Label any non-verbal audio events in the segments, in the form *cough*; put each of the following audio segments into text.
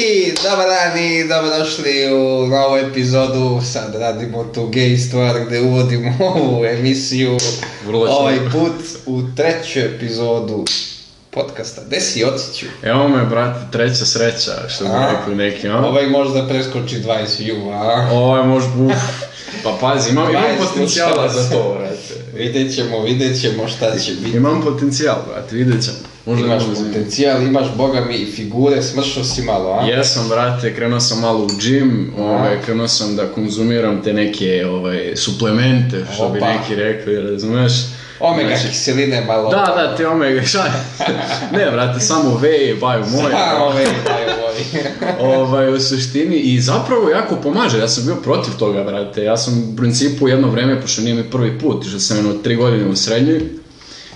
I dobar dan i dobrodošli u novu epizodu. Sad radimo tu gej stvar gdje uvodimo *laughs* ovu emisiju. Vrlo ovaj put u treću epizodu podcasta. Gde si Ociću? Evo me, brate, treća sreća, što bi rekli neki, a? Ovaj možda preskoči 20 view, a? Ovo je možda, uf. Pa pazi, imam, imam potencijala za to, brate. Vidjet ćemo, vidjet ćemo šta će biti. Imam potencijal, brate, vidjet ćemo. Možda Imaš potencijal, imaš boga mi i figure, smršao si malo, a? Jesam, brate, krenuo sam malo u gym, ovaj, krenuo sam da konzumiram te neke ovaj, suplemente, što bi Opa. neki rekli, razumeš? Omega Znači- kiseline malo. Da, da, te omega, *laughs* šta? ne, brate, samo whey, baju moje. Samo ovaj, taj ovaj. ovaj, u suštini i zapravo jako pomaže, ja sam bio protiv toga, brate, ja sam u principu jedno vreme, pošto nije mi prvi put, što sam jedno tri godine u srednjoj,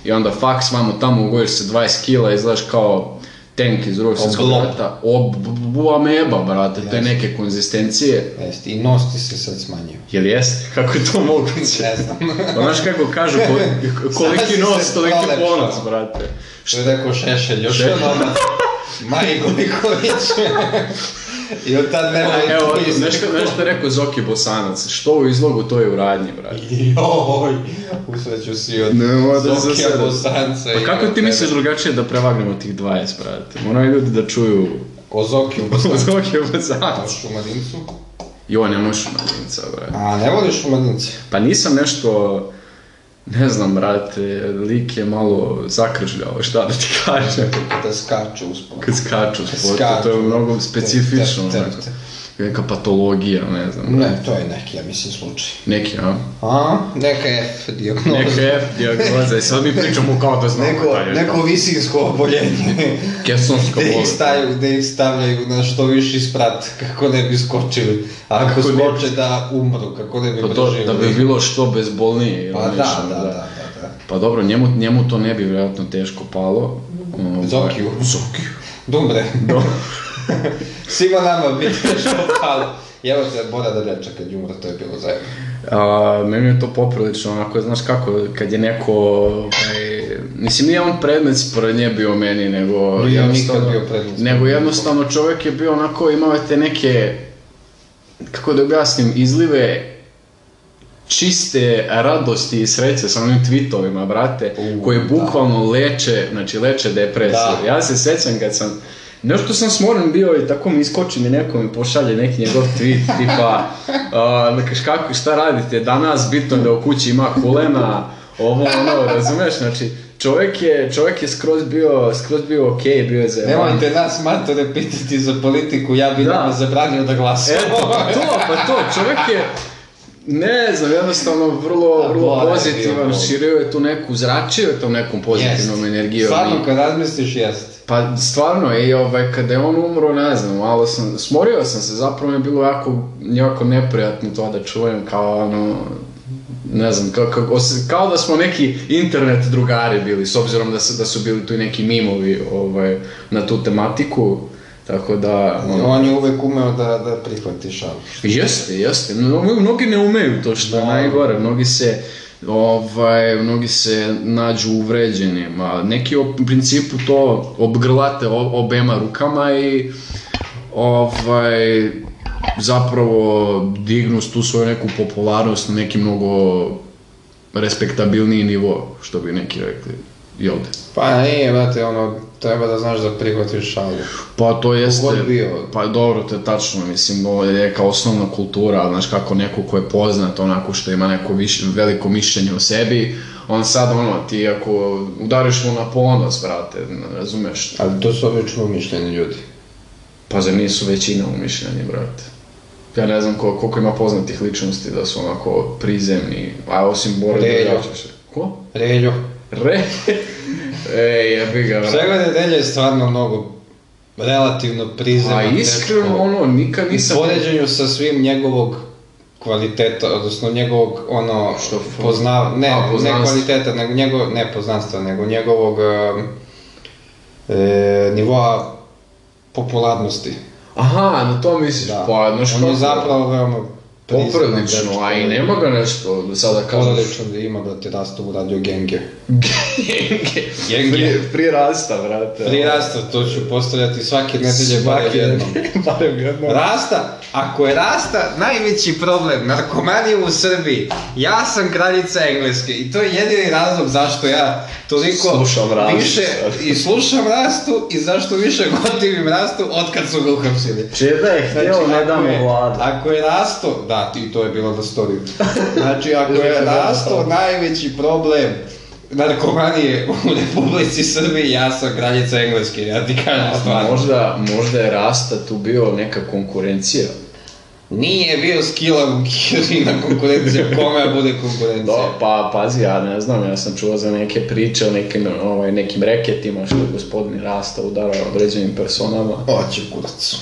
i onda faks, vamo tamo ugojiš se 20 kila, izgledaš kao tank iz drugog svjetskog rata, ob, bu ameba, brate, te neke konzistencije, Jeste, i nos ti se sad smanjio. jel jeste? *laughs* Kako je to moguće? Ne znam. Pa znaš kako kažu, ko, *laughs* koliki nos, toliki ponos, brate. Što je rekao Šešelj, još Maj Gojković. *laughs* I od tad nema A, Evo, nešto, nešto rekao Zoki Bosanac, što u izlogu, to je u radnji, brate. Joj, usreću si od da Zokija Bosanca. i Pa kako ti misliš drugačije da prevagnemo tih 20, brate? Moraju ljudi da čuju O Zokiju Bosanca. *laughs* Zoki Bosanac. Možeš u Madincu? Jo, ne možeš Madinca, brate. A, ne voliš u Madinci? Pa nisam nešto, ne znam, brate, lik je malo zakržljao, šta da ti kažem, Da skaču uspod. kad skaču u sportu, Skaču, to je mnogo da. specifično, Tep, tep, onako. tep. Neka patologija, ne znam. Ne, to je neki, ja mislim, slučaj. Neki, a? A, neka F dijagnoza. Neka F dijagnoza i sad mi pričamo kao da znamo Neko, šta je neko visinsko oboljenje. Kesonska Gde ih, stavljaju, gde ih stavljaju na što viši sprat, kako ne bi skočili. Ako Kako ne skoče da umru, kako ne bi Pa to, da bi bilo što bezbolnije. ili Pa da, nešto, da, da, da, da. Pa dobro, njemu, njemu to ne bi vjerojatno teško palo. Ovaj, Zokiju. Zokiju. Dumbre. Dobro. *laughs* *laughs* Svima nama bi teško palo. I Evo te Bora da reče kad je umro, to je bilo zajedno. A, meni je to poprilično, onako, znaš kako, kad je neko, ovaj, mislim, nije on predmet sprednje bio meni, nego Nije jednostavno, bio predmet nego jednostavno čovjek je bio onako, imao te neke, kako da objasnim, izlive čiste radosti i sreće sa onim tweetovima, brate, U, koji da. bukvalno leče, znači leče depresiju. Da. Ja se sjećam kad sam, nešto sam smoren bio i tako mi iskoči mi neko mi pošalje neki njegov tweet, *laughs* tipa, uh, nekaš kako, šta radite, danas bitno da u kući ima kulena, ovo ono, razumeš, znači, čovjek je, čovjek je skroz bio, skroz bio okej, bio je za Nemojte nas matore pitati za politiku, ja bi Da. nama zabranio da glasamo. Eto, pa to, pa to, čovjek je, ne znam, jednostavno vrlo, Da, vrlo bio pozitivan, širio je tu neku, zračio je tom nekom pozitivnom Jest. energijom. Stvarno, kad razmisliš, jest. Pa stvarno, i ovaj, kada je on umro, ne znam, malo sam, smorio sam se, zapravo mi je bilo jako, jako neprijatno to da čujem, kao ono, ne znam, kao, kao, kao da smo neki internet drugari bili, s obzirom da, se, da su bili tu neki mimovi ovaj, na tu tematiku, tako da, ono, On je uvek umeo da, da prihvati šalu. Jeste, jeste. No, mnogi ne umeju to što je Da. najgore. Mnogi se ovaj, mnogi se nađu uvređenim, a neki u principu to obgrlate obema rukama i ovaj, zapravo dignu tu svoju neku popularnost na neki mnogo respektabilniji nivo, što bi neki rekli. Jel da? Pa nije, brate, ono, treba da znaš da prihvatiš šalu. Pa to jeste, Kogod bio. pa dobro, to je tačno, mislim, ovo je neka osnovna kultura, znaš kako neko ko je poznat, onako što ima neko viš, veliko mišljenje o sebi, on sad, ono, ti ako udariš mu na ponos, brate, razumeš, Ali to su obično umišljeni ljudi. pa zar nisu većina umišljeni, brate. Ja ne znam ko- koliko ima poznatih ličnosti da su onako prizemni, a osim Bora Reljo. Ko? Reljo. Re? Ej, jebi ga, brate. Svega nedelje je stvarno mnogo relativno prizeman. A iskreno, dečko. ono, nikad U nisam... poređenju sa svim njegovog kvaliteta, odnosno njegovog ono Što, pozna, ne, A, ne kvaliteta, nego njegov, ne poznanstva, nego njegovog e, nivoa popularnosti. Aha, na to misliš, Da. pa, znaš On je zapravo veoma Poprilično, a i nema ga nešto, da sada kažeš... Porodično da ima, brate, rastu radio genge. Genge. Genge. Prije, prije rasta, brate. Prije rasta, to ću postavljati svake nedelje barem Svaki jednom. *laughs* barem jednom. Rasta, ako je Rasta najveći problem narkomanije u Srbiji, ja sam kraljica Engleske i to je jedini razlog zašto ja toliko Slušam Rastu više i slušam Rastu i zašto više gotivim Rastu od kad su ga uhapsili. Čeda je htio, ne ako damo je- vladu. Ako je rasto, da, i to je bilo na storiju. *laughs* Znači, ako je rasto najveći problem narkomanije u Republici Srbiji, ja sam kraljica Engleske, ja ti kažem stvarno. Možda, možda je Rasta tu bio neka konkurencija. Nije bio skila u Kirina konkurencija, kome bude konkurencija? Do, pa pazi, ja ne znam, ja sam čuo za neke priče o nekim, ovaj, nekim reketima što je gospodin Rasta udarao određenim personama. Oće kurac.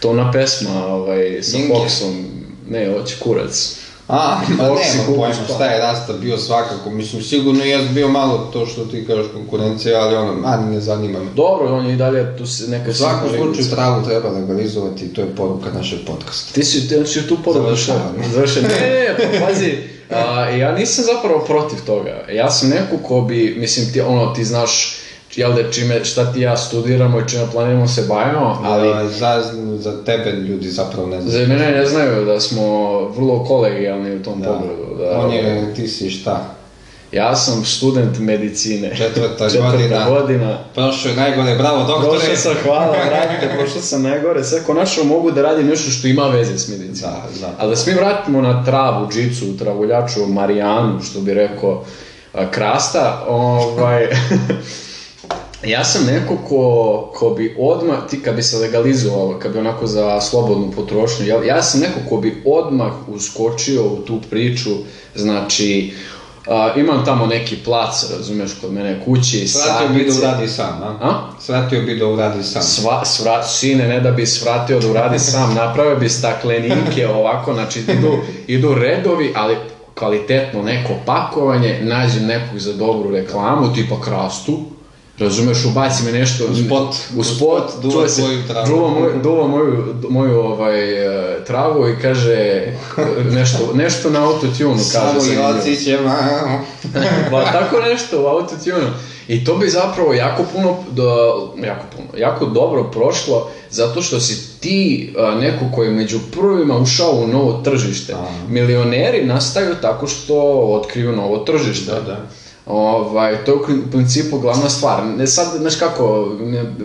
To ona pesma ovaj, sa Genge. Foxom, ne, hoće kurac. A, *laughs* Oksi nema pojma pa. šta je Rasta bio svakako, mislim sigurno je bio malo to što ti kažeš konkurencija, ali ono, a ne zanima me. Dobro, on je i dalje tu se neka U svakom slučaju travu treba legalizovati i to je poruka našeg podcasta. Ti si, ti si tu poruku Završavam. *laughs* Završen. Ne, ne, pa pazi, a, ja nisam zapravo protiv toga. Ja sam neko ko bi, mislim, ti, ono, ti znaš, jel da čime, šta ti ja studiramo i čime planiramo se bavimo, ali Ali za, za tebe ljudi zapravo ne znaju. za mene ne znaju da smo vrlo kolegijalni u tom Da. pogledu. Da, On je, ti si šta? Ja sam student medicine. Četvrta Četvrta godina. godina. Prošao je najgore, bravo doktore. Prošao sam, hvala, vratite, prošao sam najgore. Sad konačno mogu da radim nešto što ima veze s medicinom. Da, da. Ali da se mi vratimo na travu, džicu, travuljaču, marijanu, što bi rekao a, Krasta, ovaj... *laughs* ja sam neko ko, ko bi odmah, ti kad bi se legalizovalo, kad bi onako za slobodnu potrošnju, jel, ja sam neko ko bi odmah uskočio u tu priču, znači, a, imam tamo neki plac, razumeš, kod mene kući, Svratio bi da uradi sam, a? A? Svratio bi da uradi sam. Sva, svra, sine, ne da bi svratio da uradi sam, napravio bi staklenike ovako, znači idu, idu redovi, ali kvalitetno neko pakovanje, nađem nekog za dobru reklamu, tipa krastu, razumeš, ubaci me nešto... U spot. U U spot, spot duva čuje se, tvoju travu. Duva moju, duva moju, moju ovaj, e, travu i kaže nešto, nešto na autotune, kaže Samo i nju. oci će malo. Pa tako nešto u autotune. I to bi zapravo jako puno, do, jako puno, jako dobro prošlo, zato što si ti a, neko koji je među prvima ušao u novo tržište. A. Milioneri nastaju tako što otkriju novo tržište. Da, da. Ovaj, to je u principu glavna stvar. Ne sad, znaš kako,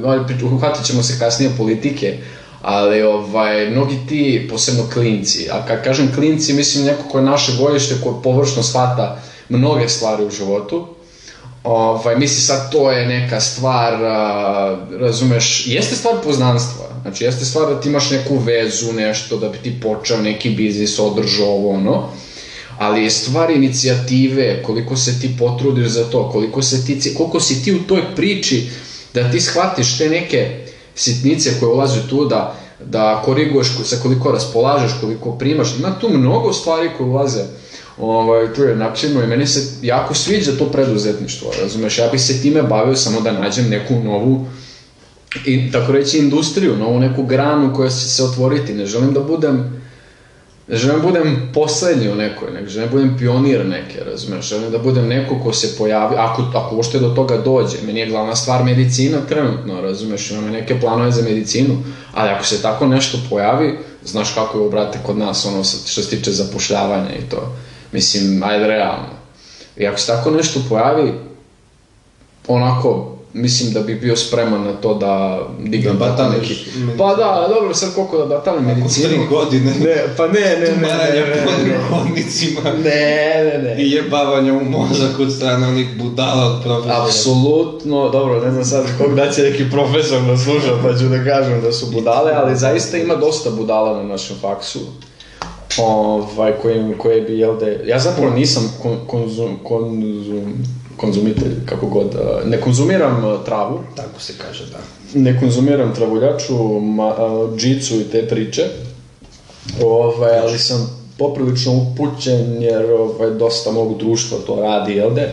ovaj, uhvatit ćemo se kasnije politike, ali ovaj, mnogi ti, posebno klinci, a kad kažem klinci, mislim neko ko je naše bojište, ko površno shvata mnoge stvari u životu, Ovaj, misli sad to je neka stvar, a, razumeš, jeste stvar poznanstva, znači jeste stvar da ti imaš neku vezu, nešto, da bi ti počeo neki biznis, održao ovo, ono, ali je stvar inicijative, koliko se ti potrudiš za to, koliko, se ti, koliko si ti u toj priči, da ti shvatiš te neke sitnice koje ulaze tu, da, da koriguješ sa koliko raspolažeš, koliko primaš, ima tu mnogo stvari koje ulaze ovaj, tu je načinno i meni se jako sviđa to preduzetništvo, razumeš, ja bih se time bavio samo da nađem neku novu i tako reći industriju, novu neku granu koja će se otvoriti, ne želim da budem ne želim da budem poslednji u nekoj, nego želim da budem pionir neke, razumeš, želim da budem neko ko se pojavi, ako, ako uopšte do toga dođe, meni je glavna stvar medicina trenutno, razumeš, imam neke planove za medicinu, ali ako se tako nešto pojavi, znaš kako je, brate, kod nas, ono, što se tiče zapošljavanja i to, mislim, ajde realno. I ako se tako nešto pojavi, onako, mislim da bi bio spreman na to da dignem Da bataleš neki... medicinu. Pa da, dobro, sad koliko da batalim medicinu. Tri godine. Ne, pa ne, ne, ne, ne, Tumaranje ne, ne, ne, ne, ne. I jebavanje u mozak od strane onih budala od profesora. Apsolutno, dobro, ne znam sad kog da će neki profesor da sluša pa ću da kažem da su budale, ali zaista ima dosta budala na našem faksu. Ovaj, koji, koji bi, jel da, ja zapravo nisam kon, konzum, konzum, konzumitelj, kako god, a, ne konzumiram a, travu, Tako se kaže, da. ne konzumiram travuljaču, ma, a, džicu i te priče, ovaj, ali sam poprilično upućen jer ovaj, dosta mog društva to radi, jel da?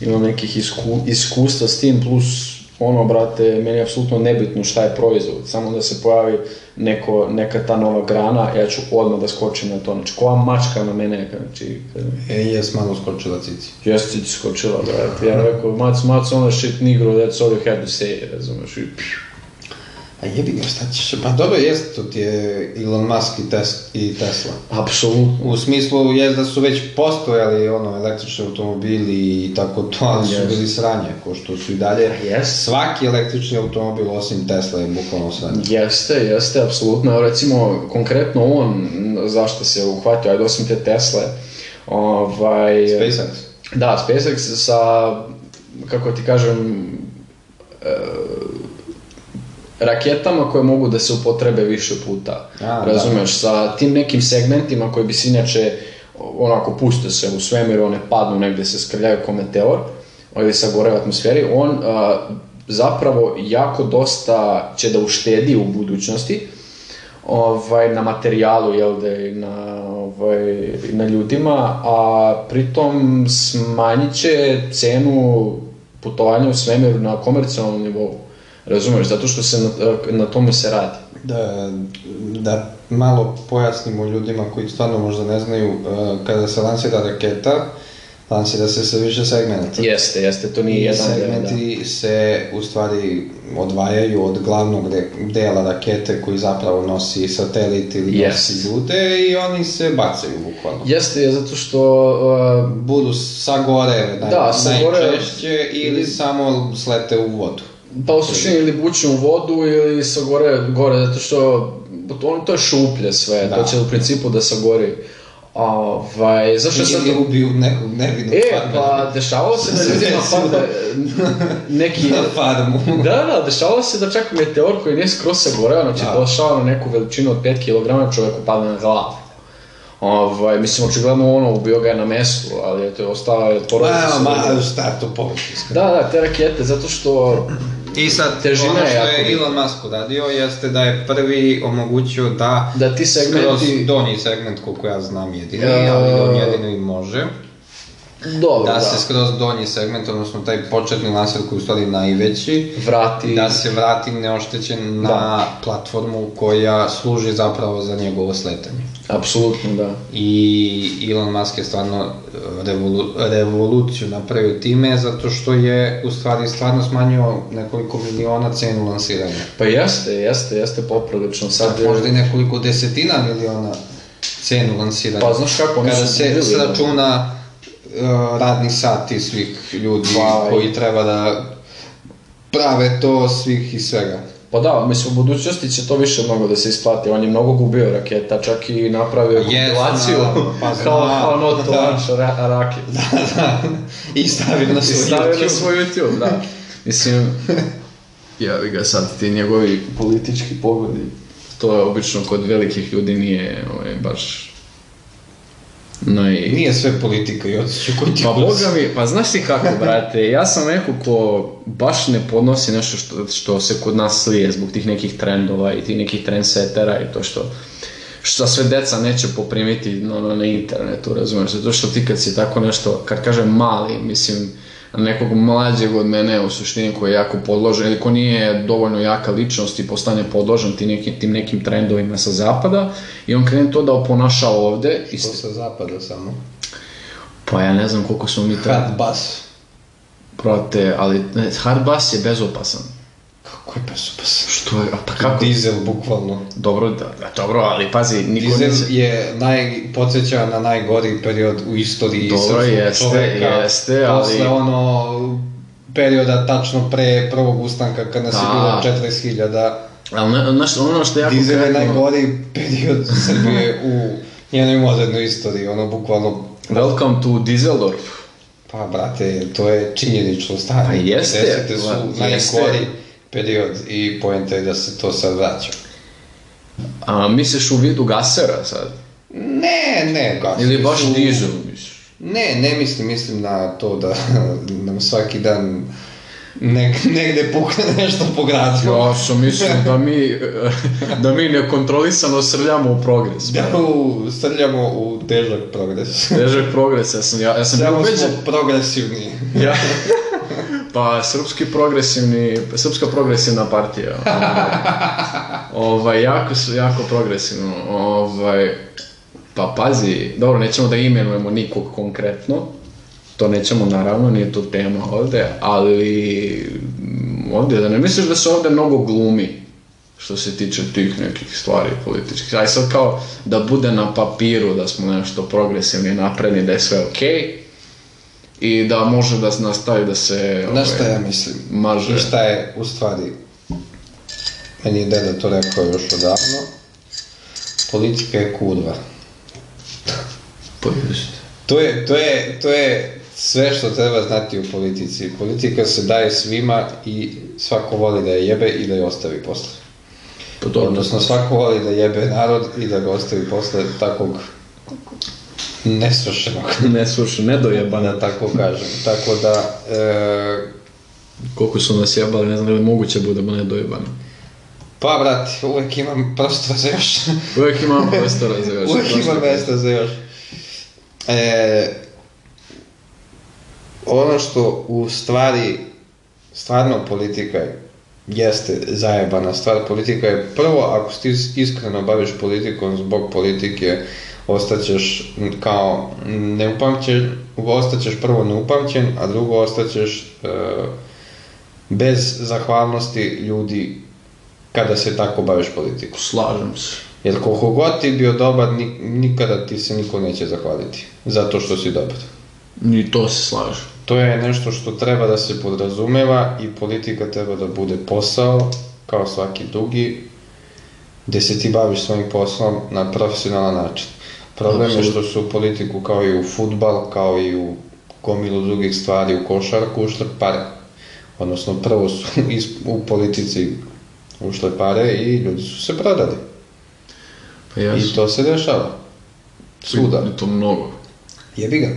Imam nekih isku, iskustva s tim, plus ono, brate, meni je apsolutno nebitno šta je proizvod, samo da se pojavi neko, neka ta nova grana, ja ću odmah da skočim na to, znači, koja mačka na mene, znači, E, jes malo skočila cici. Jeste ti skočila, brate, ja rekao, mac, mac, ono shit negro, that's all you had to say, razumeš, i A jebi ga, šta ćeš? Pa dobro, jest, to ti je Elon Musk i, Tes i Tesla. apsolutno. U smislu, jest da su već postojali ono, električni automobili i tako to, ali su Jest. bili sranje, ko što su i dalje. Jest. Svaki električni automobil osim Tesla je bukvalno sranje. Jeste, jeste, apsolutno. Recimo, konkretno on, zašto se uhvatio, ajde osim te Tesle, ovaj... SpaceX. Da, SpaceX sa, kako ti kažem, e, raketama koje mogu da se upotrebe više puta. A, Razumeš, sa tim nekim segmentima koji bi se inače onako puste se u svemir, one padnu negdje se skrljaju kao meteor ili sa gore u atmosferi, on a, zapravo jako dosta će da uštedi u budućnosti ovaj, na materijalu, jel da, na, ovaj, na ljudima, a pritom smanjit će cenu putovanja u svemir na komercijalnom nivou. Razumeš, zato što se na, na tome se radi. Da, da malo pojasnimo ljudima koji stvarno možda ne znaju, e, kada se lansira raketa, lansira se sa više segmenta. Jeste, jeste, to nije I jedan deo, da. segmenti se u stvari odvajaju od glavnog de- dela rakete koji zapravo nosi satelit ili Yes. nosi ljude i oni se bacaju bukvalno. Jeste, je zato što uh, Budu sa gore naj, Da, sa gore- najčešće ili samo slete u vodu. Pa u suštini ili buču u vodu ili sa gore, gore zato što on, to je šuplje sve, Da. to će u principu da se gori. Ovaj, zašto sad... Ili ubiju nekog nevinog E, farmera pa dešavalo se da Recimo. pada neki... na farmu. Da, da, dešavalo se da čak meteor koji nije skroz se goreo, znači Da. došao na neku veličinu od 5 kg, čovjeku pada na glavu. Ovaj, mislim, očigledno ono, ubio ga je na mestu, ali eto, ostao je porodica. Ma, ma, šta to površinska? Da, da, te rakete, zato što... I sad, Težina ono je što je bitna. Elon Musk uradio jeste da je prvi omogućio da, Da ti segmenti- skroz donji segment, koliko ja znam jedini, E, ali on jedino i može, Dobro, da, da, se skroz donji segment, odnosno taj početni laser koji je u stvari najveći, vrati... da se vrati neoštećen na platformu koja služi zapravo za njegovo sletanje. Apsolutno, da. I Elon Musk je stvarno e, revolu, revoluciju napravio time zato što je u stvari stvarno smanjio nekoliko miliona cenu lansiranja. Pa jeste, jeste, jeste poprilično. Sad, Sad možda i nekoliko desetina miliona cenu lansiranja. Pa znaš kako, oni Kada se da. sračuna e, radni sati svih ljudi i- koji treba da prave to svih i svega. Pa da, mislim, u budućnosti će to više mnogo da se isplati. On je mnogo gubio raketa, čak i napravio Jest, kompilaciju pa *laughs* kao, znam, kao not to da. launch ra raket. I stavio na I svoj stavio na YouTube. svoj YouTube, da. Mislim, *laughs* ja ga sad, ti njegovi politički pogledi, to je obično kod velikih ljudi nije ovaj, baš naj... Nije sve politika i otiću ti Pa boga mi, pa znaš ti kako, brate, ja sam neko ko baš ne podnosi nešto što, što se kod nas slije zbog tih nekih trendova i tih nekih trendsetera i to što što sve deca neće poprimiti no, no, na internetu, razumiješ, zato što ti kad si tako nešto, kad kažem mali, mislim, na nekog mlađeg od mene u suštini koji je jako podložen ili ko nije dovoljno jaka ličnost i postane podložen tim nekim, tim nekim trendovima sa zapada i on krene to da oponaša ovde i To sa zapada samo. pa ja ne znam koliko smo mi. Hard bus. Brate, ali hard bass je bezopasan. Kako je bezopasan? Što je, a pa kako? Dizel, bukvalno. Dobro, da, da, dobro, ali pazi, niko Dizel ne... se- je naj, podsjeća na najgori period u istoriji Dobro, jeste, čoveka. jeste, ali- Posle ono perioda tačno pre prvog ustanka kad nas je Da. bilo 40.000. Ali znaš, ono što je jako Dizel je najgori period *laughs* Srbije u njenoj modernoj istoriji, ono bukvalno Welcome to Dieseldorf. Pa, brate, to je činjenično stanje. Pa jeste, 50-te su pa, jeste. najgori period i poenta je da se to sad vraća. A misliš u vidu gasera sad? Ne, ne, gas. Ili baš dizel, misliš? Ne, ne mislim, mislim na to da *laughs* nam svaki dan nek, negde pukne *laughs* nešto po gradu. Ja sam mislio da mi, *laughs* da mi nekontrolisano srljamo u progres. Da u, srljamo u težak progres. Težak progres, ja sam, ja, ja sam bio Samo ubeđen. smo progresivni. Ja, Pa, srpski progresivni, srpska progresivna partija. *laughs* ovaj, jako su, jako progresivno. Ovaj, pa pazi, dobro, nećemo da imenujemo nikog konkretno, to nećemo naravno, nije to tema ovde, ali ovdje, da ne misliš da se ovdje mnogo glumi što se tiče tih nekih stvari političkih. Aj sad kao da bude na papiru da smo nešto progresivni, napredni, da je sve okej, i da može da nastavi da se Znaš šta ja mislim? maže. I šta je u stvari, meni je deda to rekao još odavno, politika je kurva. Pa just. To je, to je, to je sve što treba znati u politici. Politika se daje svima i svako voli da je jebe i da je ostavi posle. Pa dobro, Odnosno svako voli da jebe narod i da ga ostavi posle takvog nesvršenog, *laughs* ne slušaj, nedojebana. da tako kažem. Tako da, e, Koliko su nas jebali, ne znam da li moguće da budemo nedojebani. pa brate, uvek imam prostora za još. *laughs* Uvijek imamo prostora za još. Uvijek baš ima tako. mesta za još. E, ono što u stvari, stvarno politika je, jeste zajebana stvar. Politika je prvo, ako ti iskreno baviš politikom zbog politike, ostaćeš kao neupamćen, ostaćeš prvo neupamćen, a drugo ostaćeš e, bez zahvalnosti ljudi kada se tako baviš politikom. Slažem se. Jer koliko god ti bio dobar, nik- nikada ti se niko neće zahvaliti. Zato što si dobar. Ni to se slaže. To je nešto što treba da se podrazumeva i politika treba da bude posao, kao svaki drugi, gde se ti baviš svojim poslom na profesionalan način. Problem je što su u politiku kao i u futbal, kao i u gomilu drugih stvari, u košarku ušle pare. Odnosno prvo su *laughs* is- u politici ušle pare i ljudi su se prodali. Pa ja I to se dešava. Svuda. I to mnogo. Jebi ga.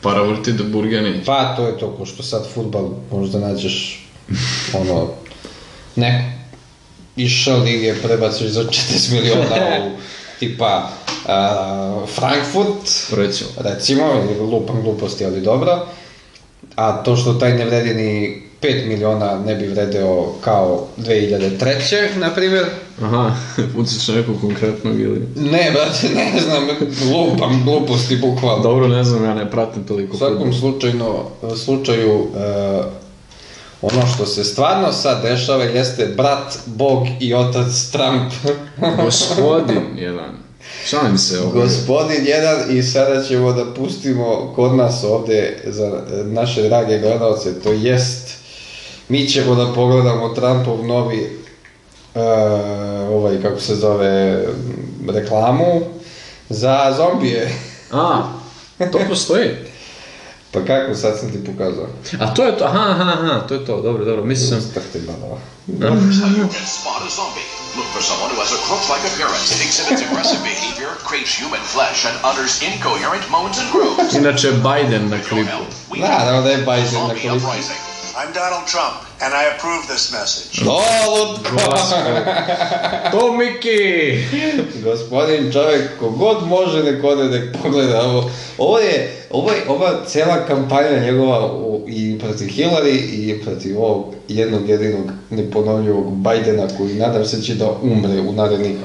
Para vrti da burgeni. Pa to je to, ko što sad futbal možda nađeš ono, neko iz Š lige prebaciš za 40 miliona u tipa uh, Frankfurt, Recimo. recimo, lupam gluposti, ali dobro. A to što taj ne vredi ni 5 miliona ne bi vredeo kao 2003. na primjer. Aha, *laughs* pucaš nekog konkretnog ili... Ne, brate, ne znam, lupam gluposti bukvalno. Dobro, ne znam, ja ne pratim toliko. U svakom slučajno, slučaju, e, ono što se stvarno sad dešava jeste brat, bog i otac Trump. Gospodin *laughs* jedan. Šalim se ovo. Gospodin jedan i sada ćemo da pustimo kod nas ovde za naše drage gledalce, to jest mi ćemo da pogledamo Trumpov novi e, ovaj, kako se zove, reklamu za zombije. A, to postoji. Pa kako, sad sam ti pokazao. A to je to, aha, aha, aha, to je to, dobro, dobro, mislio sam... Strte badava. Here's how you can spot a zombie. Look for someone who has a crook-like appearance, exhibits aggressive behavior, craves human flesh, and utters incoherent moans and groans. Inače, Biden na With your klipu. help, we Da, da, da je Biden na zombie klipu. I'm Donald Trump, and I approve this message. O, lutko! *laughs* To Miki! Gospodin čovjek, kogod može nek ode nek pogleda ovo. Ovo je, ovo je, ova cela kampanja njegova u, i protiv Hillary i protiv ovog jednog jedinog neponovljivog Bidena koji nadam se će da umre u narednih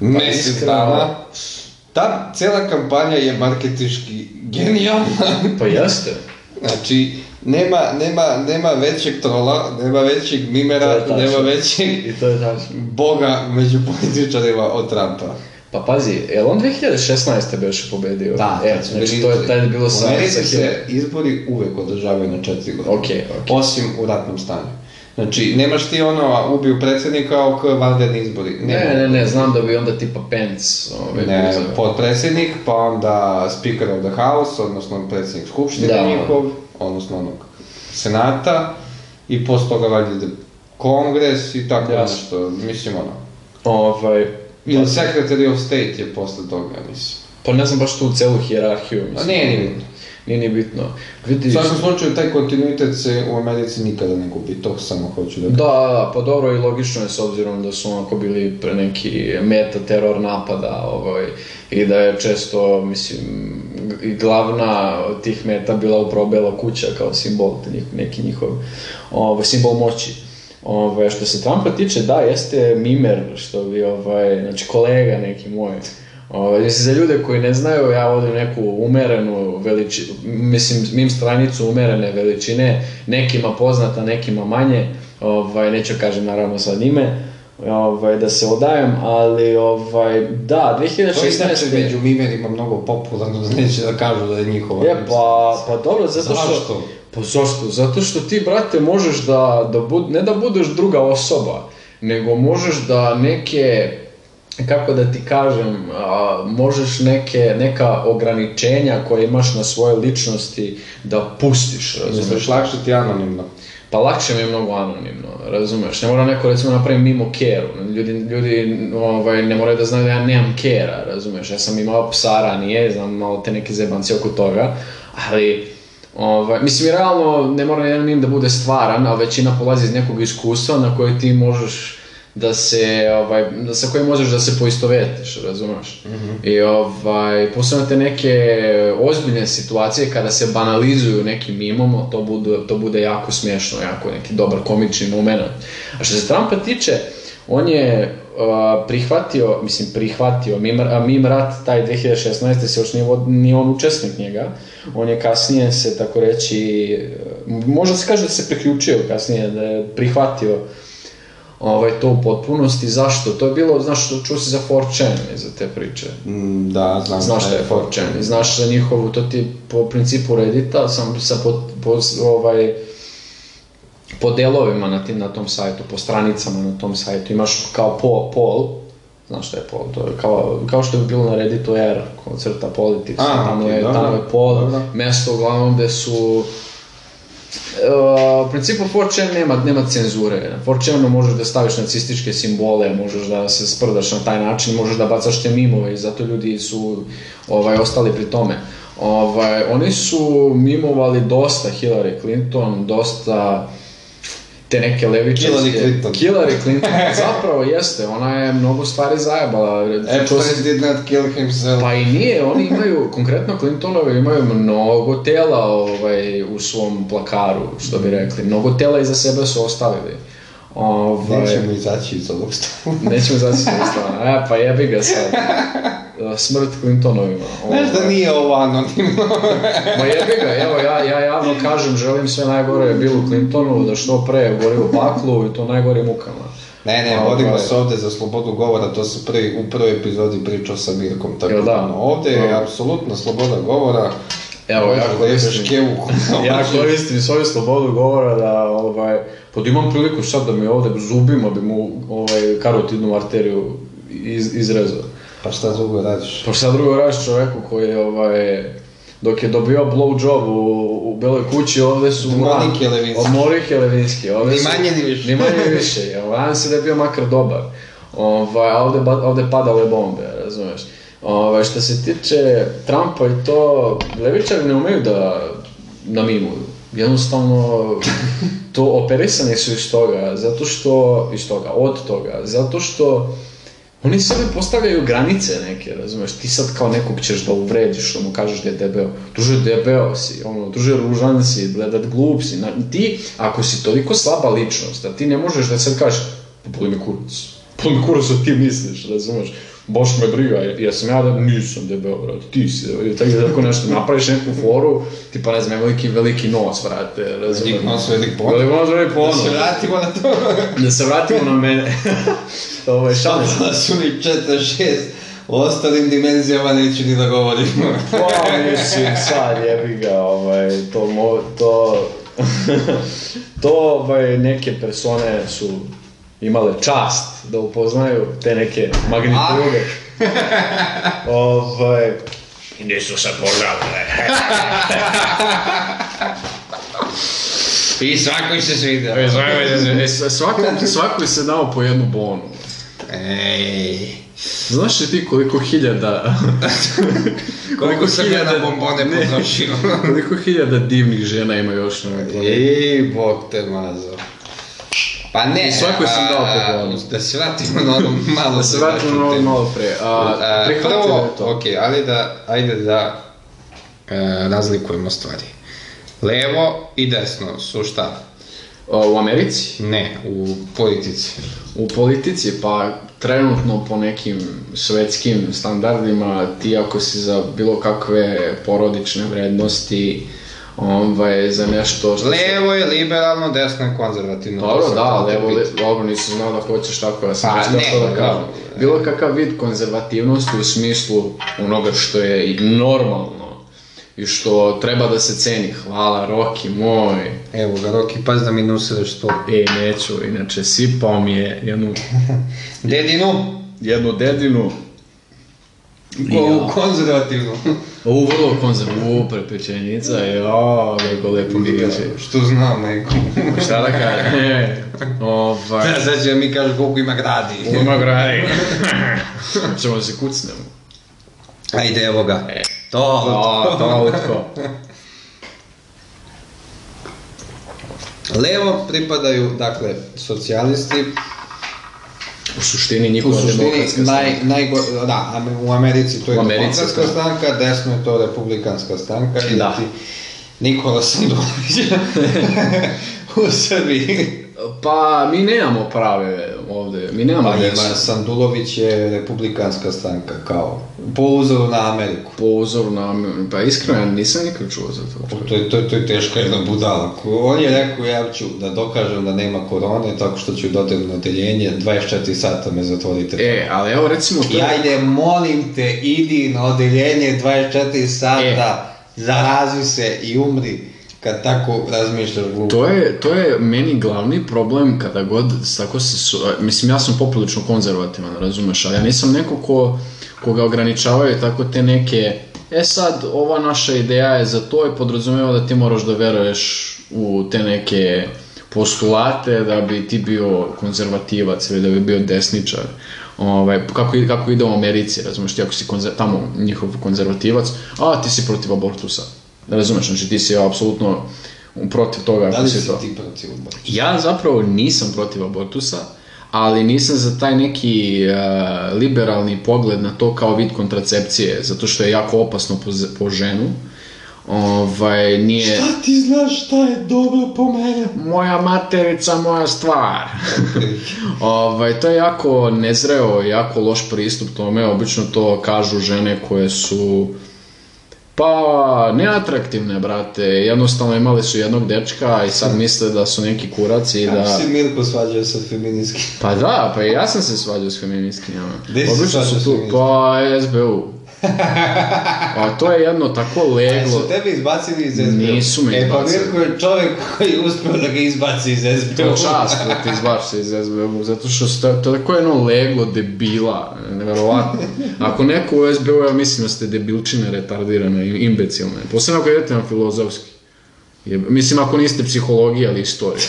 mjesec iskreno- dana. Ta cela kampanja je marketiški genijalna. Pa jeste. Znači, nema, nema, nema većeg trola, nema većeg mimera, nema većeg I to je tačno. boga među političarima od Trumpa. Pa pazi, je on 2016. beše pobedio? e, kad su znači bili to je izbori. tad je bilo sa... U Americi se izbori uvek održavaju na četiri godine. Okej, okej. Osim u ratnom stanju. Znači, nemaš ti ono, a ubiju predsjednika oko vanredni izbori. Ne, ne, ne, znam da bi onda tipa Pence ovaj, Ne, uzeo. podpredsjednik, pa onda Speaker of the House, odnosno predsjednik Skupštine Da. njihov, odnosno onog Senata, i posle toga valjda ide Kongres i tako Jasno. nešto, mislim ono. Ovaj, Ili Secretary of State je posle toga, mislim. pa ne znam baš tu celu hijerarhiju, A mislim. nije ni bitno. Nije ni bitno. U Vidiš, svakom slučaju, taj kontinuitet se u Americi nikada ne gubi, to samo hoću da Da, da, pa dobro i logično je s obzirom da su onako bili pre neki meta teror napada ovaj, i da je često, mislim, i glavna tih meta bila upravo Bela kuća kao simbol, neki njihov ovaj, simbol moći. Ovaj, što se Trumpa tiče, da, jeste mimer, što bi, ovaj, znači kolega neki moj. Ovaj, mislim, za ljude koji ne znaju, ja vodim neku umerenu veličinu, mislim, mim stranicu umerene veličine, nekima poznata, nekima manje, ovaj, neću kažem naravno sad ime, ovaj, da se odajem, ali ovaj, da, To je znači 2016. među mimerima mnogo popularno, *laughs* da neće da kažu da je njihova. Je, pa, pa dobro, zato što... Zašto? Pa zašto? Zato što ti, brate, možeš da, da bud, ne da budeš druga osoba, nego možeš da neke, kako da ti kažem, a, možeš neke, neka ograničenja koje imaš na svoje ličnosti da pustiš, razumeš? Misliš, lakše ti anonimno. Pa lakše mi je mnogo anonimno, razumeš? Ne mora neko recimo napravi mimo keru. Ljudi, ljudi ovaj, ne moraju da znaju da ja nemam kera, razumeš? Ja sam imao psa ranije, znam malo te neke zebanci oko toga, ali Ovaj, mislim, realno ne mora jedan da bude stvaran, ali većina polazi iz nekog iskustva na koje ti možeš da se, ovaj, da sa kojim možeš da se poistovetiš, razumeš? I ovaj, posebno te neke ozbiljne situacije kada se banalizuju nekim mimom, to bude, to bude jako smiješno, jako neki dobar komični moment. A što se Trumpa tiče, on je uh, prihvatio, mislim prihvatio, mim, a, mim rat taj 2016. se još nije, nije on učesnik njega, on je kasnije se tako reći, uh, možda se kaže da se priključio kasnije, da je prihvatio ovaj, to u potpunosti, zašto? To je bilo, znaš, čuo si za 4chan za te priče. Mm, Da, znam. Znaš šta je 4chan i znaš za njihovu, to ti po principu Reddita, sam sa po, po, ovaj, po delovima na, tim, na tom sajtu, po stranicama na tom sajtu, imaš kao po, pol, znaš šta je pol, to je kao, kao što bi bilo na Redditu R, kao crta politics, A, tamo, okej, je, dobro, tamo je pol, dobro. mesto uglavnom gde su Uh, u principu 4chan nema, nema cenzure. Na 4chanu možeš da staviš nacističke simbole, možeš da se sprdaš na taj način, možeš da bacaš te mimove i zato ljudi su ovaj, ostali pri tome. Ovaj, oni su mimovali dosta Hillary Clinton, dosta te neke levičarske... Hillary Clinton. Hillary Clinton, *laughs* zapravo jeste, ona je mnogo stvari zajebala. Epstein did not kill himself. pa i nije, oni imaju, konkretno Clintonovi imaju mnogo tela ovaj, u svom plakaru, što bi rekli. Mnogo tela iza sebe su ostavili. Ovaj, Nećemo izaći iz ovog stava. nećemo izaći iz stava. E, pa jebi ga sad. *laughs* Smrt Clintonovima. Znaš da Ovaj, nije ovo anonimno. *laughs* Ma jebi ga, evo ja, ja javno kažem, želim sve najgore Billu Clintonu, da što pre gori u paklu i to najgore mukama. Ne, ne, Ovaj. vodimo se ovde za slobodu govora, to se prvi, u prvoj epizodi pričao sa Mirkom, tako Jel da? da, ovde je Da. apsolutno sloboda govora. Evo, ja da koristim- ja koristim svoju slobodu govora da, ovaj, pod imam priliku sad da mi ovde zubima bi mu ovaj, karotidnu arteriju iz, izrezao. Pa šta drugo radiš? Pa šta drugo radiš čoveku koji je, ovaj, dok je dobio blowjob u, u Beloj kući, ovde su... Od Monike Levinski. Od Monike Levinski. Ovde Ni manje, ni više. Ni manje ni više. *laughs* Nadam se da je bio makar dobar. Ovaj, a ovde, ovde padale bombe, razumeš. Ovaj, što se tiče Trumpa i to, levičari ne umeju da namimuju. Jednostavno, *laughs* to operisani su iz toga, zato što, iz toga, od toga, zato što oni sebe postavljaju granice neke, razumeš, ti sad kao nekog ćeš da uvrediš, što mu kažeš da je debeo, druže debeo si, ono, druže ružan si, bledat glup si, na, ti, ako si toliko slaba ličnost, da ti ne možeš da sad kažeš, pa boli me kurac, boli me kurac što ti misliš, razumeš, baš me briga, jesam ja da nisam debeo, brate, ti si debeo, i tako da tako nešto napraviš neku foru, tipa ne znam, veliki, veliki nos, brate, razumeš. Velik nos, velik ponos. Velik nos, velik Da ponos. se vratimo na to. Da se vratimo na mene. Ovo je šalim se. Da su mi 4-6. O ostalim dimenzijama neću ni da govorim. Pa, mislim, sad jebi ga, ovaj, to, mo, to, *laughs* to, ovaj, neke persone su imale čast da upoznaju te neke magnitude. ovaj, i nisu se požalile. I svakoj se svidio. E, svakom, svakom se dao po jednu bonu. Ej. Znaš li ti koliko hiljada... *laughs* Koliko sam ja na bombone Ne. potrošio. koliko hiljada divnih žena ima još na? Ej, bog te mazo. Pa ne, I svakoj sam dao a, pogodnost. Da se vratimo na ono *laughs* malo Da se vratimo na temu. malo pre. A, A, prihvatili prvo, to. ok, ali da, ajde da e, razlikujemo stvari. Levo i desno su šta? A, U Americi? Ne, u politici. U politici, pa trenutno po nekim svetskim standardima, ti ako si za bilo kakve porodične vrednosti, ovaj, za nešto što... Levo je liberalno, desno je konzervativno. Dobro, da, levo, le, dobro, nisam znao da hoćeš tako, ja sam Pa, ne, da kažem. ne. Bilo kakav vid konzervativnosti u smislu onoga što je i normalno i što treba da se ceni. Hvala, Roki moj. Evo ga, Roki, pazi da mi ne usedeš to. E, neću, inače, sipao mi je jednu, *laughs* Dedinu, jednu dedinu. Ko, konzervativnu. Ovu vrlo konzervu, prepečenica, jao, kako lepo mi kaže. Što znam neko. Šta da kažem? *laughs* E, ovaj... Sad će mi kaže koliko ima gradi. Uma gradi. *laughs* Ćemo da se kucnemo. Ajde, evo ga. E. To, To, to, utko. Levo pripadaju, dakle, socijalisti, U suštini u njihova suštini demokratska naj, stranka. najgo, da, u Americi to je U Americi, demokratska da. stranka, desno je to republikanska stranka. i Da. ti Nikola Sandulović *laughs* u Srbiji. Pa, mi nemamo prave ovde, mi nemamo Pa decu. ima, Sandulović je republikanska stranka, kao, po uzoru na Ameriku. Po uzoru na... Pa iskreno, ja nisam nikad čuo za to. To je, to, je, to je teška jedna budala. On je rekao, ja ću da dokažem da nema korone, tako što ću dodati na odeljenje, 24 sata me zatvorite. E, ali evo recimo to I je... ajde, molim te, idi na odeljenje 24 sata, zarazi se i umri kad tako razmišljaš glupo. To je, to je meni glavni problem kada god tako se su, mislim ja sam poprilično konzervativan, razumeš, ali ja nisam neko ko, koga ograničavaju tako te neke, e sad ova naša ideja je za to i podrazumeva da ti moraš da veruješ u te neke postulate da bi ti bio konzervativac ili da bi bio desničar. Ovaj, kako, kako ide u Americi, razumeš, ti ako si konzer, tamo njihov konzervativac, a ti si protiv abortusa. Razumeš, znači ti si apsolutno protiv toga Da ako li si to. ti protiv abortusa? Ja zapravo nisam protiv abortusa, ali nisam za taj neki e, liberalni pogled na to kao vid kontracepcije, zato što je jako opasno po, po ženu. Ovaj, nije... ti znaš šta je dobro po mene? Moja materica, moja stvar. *laughs* ovaj, to je jako nezreo, jako loš pristup tome, obično to kažu žene koje su Pa, neatraktivne, brate. Jednostavno imali su jednog dečka i sad misle da su neki kuraci i da... Kako si Mirko svađao sa feministki? Pa da, pa i ja sam se svađao s feministkinjama. Gde si svađao su s tu, pa SBU. *laughs* A to je jedno tako leglo. su tebe izbacili iz SBU? Nisu me E, pa izbacili. Mirko je čovjek koji je uspio da ga izbaci iz SBU. To je čast da ti izbaš se iz SBU, zato što ste, to je tako jedno leglo debila, neverovatno. Ako neko u SBU, ja mislim da ste debilčine retardirane, imbecilne. Posebno ako idete na filozofski. Je, mislim, ako niste psihologija ili istorija.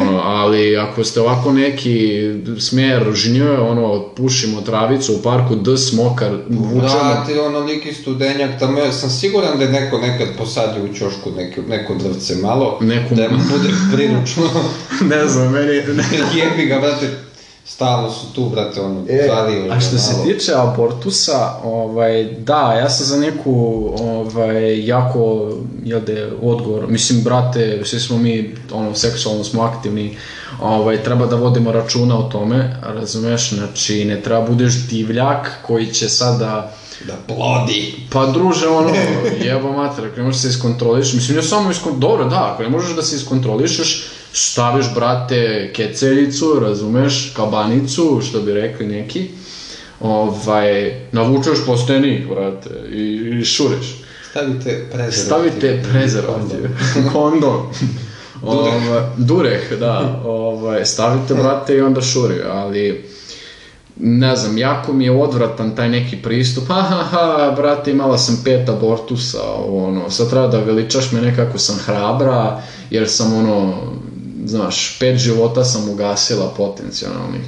Ono, ali ako ste ovako neki smjer žnje, ono, pušimo travicu u parku, d smokar, vučemo, Vrati, onoliki studenjak, tamo ja sam siguran da je neko nekad posadio u ćošku neko, neko drvce malo, Neku- da mu bude priručno. *laughs* ne znam, meni... Ne. *laughs* Jebi ga, brate, stalno su tu, brate, ono, E, zalio a što se malo. tiče abortusa, ovaj, da, ja sam za neku ovaj, jako, jel de, odgovor, mislim, brate, svi smo mi, ono, seksualno smo aktivni, ovaj, treba da vodimo računa o tome, razumeš, znači, ne treba budeš divljak koji će sada Da plodi. Pa druže, ono, jebo mater, ako ne možeš da se iskontrolišeš, mislim, ne samo iskon... dobro, da, ako ne možeš da se iskontrolišeš, staviš, brate, keceljicu, razumeš, kabanicu, što bi rekli neki, ovaj, navučeš plastenik, brate, i, i šuriš. Stavite prezervativ. Stavite prezervativ, kondom. *laughs* Ovaj, dureh, da, ovaj, stavite, brate, i onda šuri, ali ne znam, jako mi je odvratan taj neki pristup, ha, ha, ha, brate, imala sam pet abortusa, ono, sad treba da veličaš me nekako sam hrabra, jer sam, ono, znaš, pet života sam ugasila potencijalnih.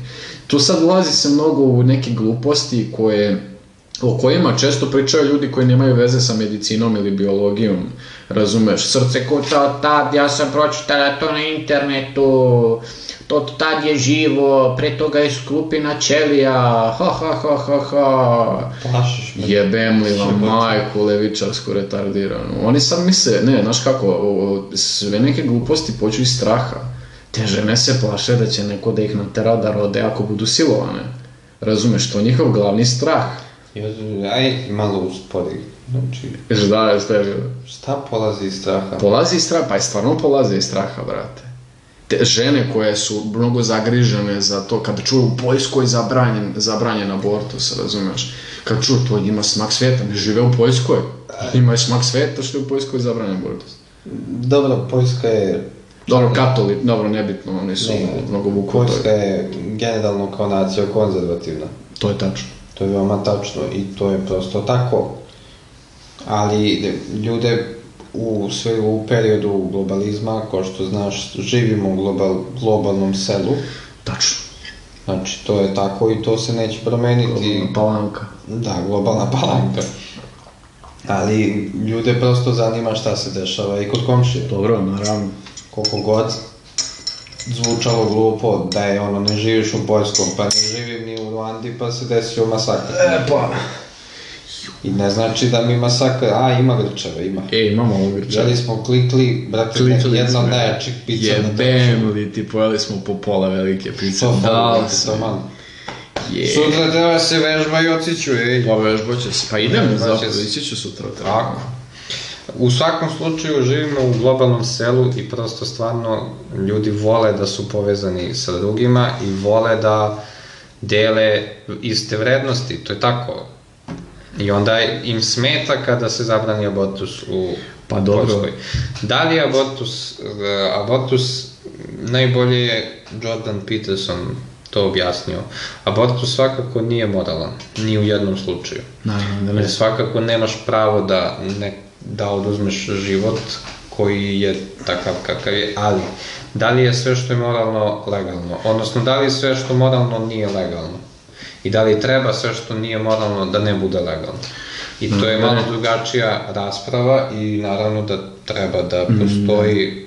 Tu sad ulazi se mnogo u neke gluposti koje o kojima često pričaju ljudi koji nemaju veze sa medicinom ili biologijom, razumeš, srce kuca tad, ja sam pročitala to na internetu, to tad je živo, pre toga je sklupina ćelija, ha ha ha ha ha. Plašiš me. Jebem li vam majku levičarsku retardiranu. Oni sad misle, ne, znaš kako, o- sve neke gluposti poču iz straha. Te žene se plaše da će neko da ih natera da rode ako budu silovane. Razumeš, to je njihov glavni strah. Aj, malo uspori. Znači, da, je sve šta polazi iz straha? Polazi iz straha, pa je stvarno polazi iz straha, brate. Te žene koje su mnogo zagrižene za to, kad čuju u Poljskoj zabranjen, zabranjen abortus, razumeš? Kad čuju to, njima smak sveta, ne žive u Poljskoj. Njima je smak sveta što je u Poljskoj zabranjen abortus. Dobro, Poljska je... Dobro, katoli, dobro, nebitno, oni su Ne, mnogo vuku Poljska je generalno kao nacija konzervativna. To je tačno. To je veoma tačno i to je prosto tako. Ali ljude u sve u periodu globalizma, kao što znaš, živimo u global, globalnom selu. Tačno. Znači, to je tako i to se neće promeniti. Palanka. Da, globalna palanka. Ali ljude prosto zanima šta se dešava i kod komšije. Dobro, naravno. Koliko god zvučalo glupo da je ono ne živiš u Poljskom, pa ne živim ni u Ruandi pa se desio masakr. E, pa. I ne znači da mi masakr, a ima grčeve, ima. E, imamo grča. Jeli smo klikli, brate, Klikli jedna od najjačih pizza na Jebem li ti, pojeli smo po pola velike pice. To Da, da, to man. Je. Sutra treba se vežba i ociću, ej. Pa vežbat će se. Pa idem, će zapravo, se. ići ću sutra. Tako. U svakom slučaju živimo u globalnom selu i prosto stvarno ljudi vole da su povezani sa drugima i vole da dele iste vrednosti, to je tako. I onda im smeta kada se zabrani abortus u Pa dobro. Poljskoj. Da li je abortus, e, abortus najbolje je Jordan Peterson to objasnio. Abortus svakako nije moralan, ni u jednom slučaju. Naravno da ne. Svakako nemaš pravo da, ne, da oduzmeš život koji je takav kakav je, ali da li je sve što je moralno legalno? Odnosno, da li je sve što moralno nije legalno? I da li treba sve što nije moralno da ne bude legalno? I to je malo drugačija rasprava i naravno da treba da postoji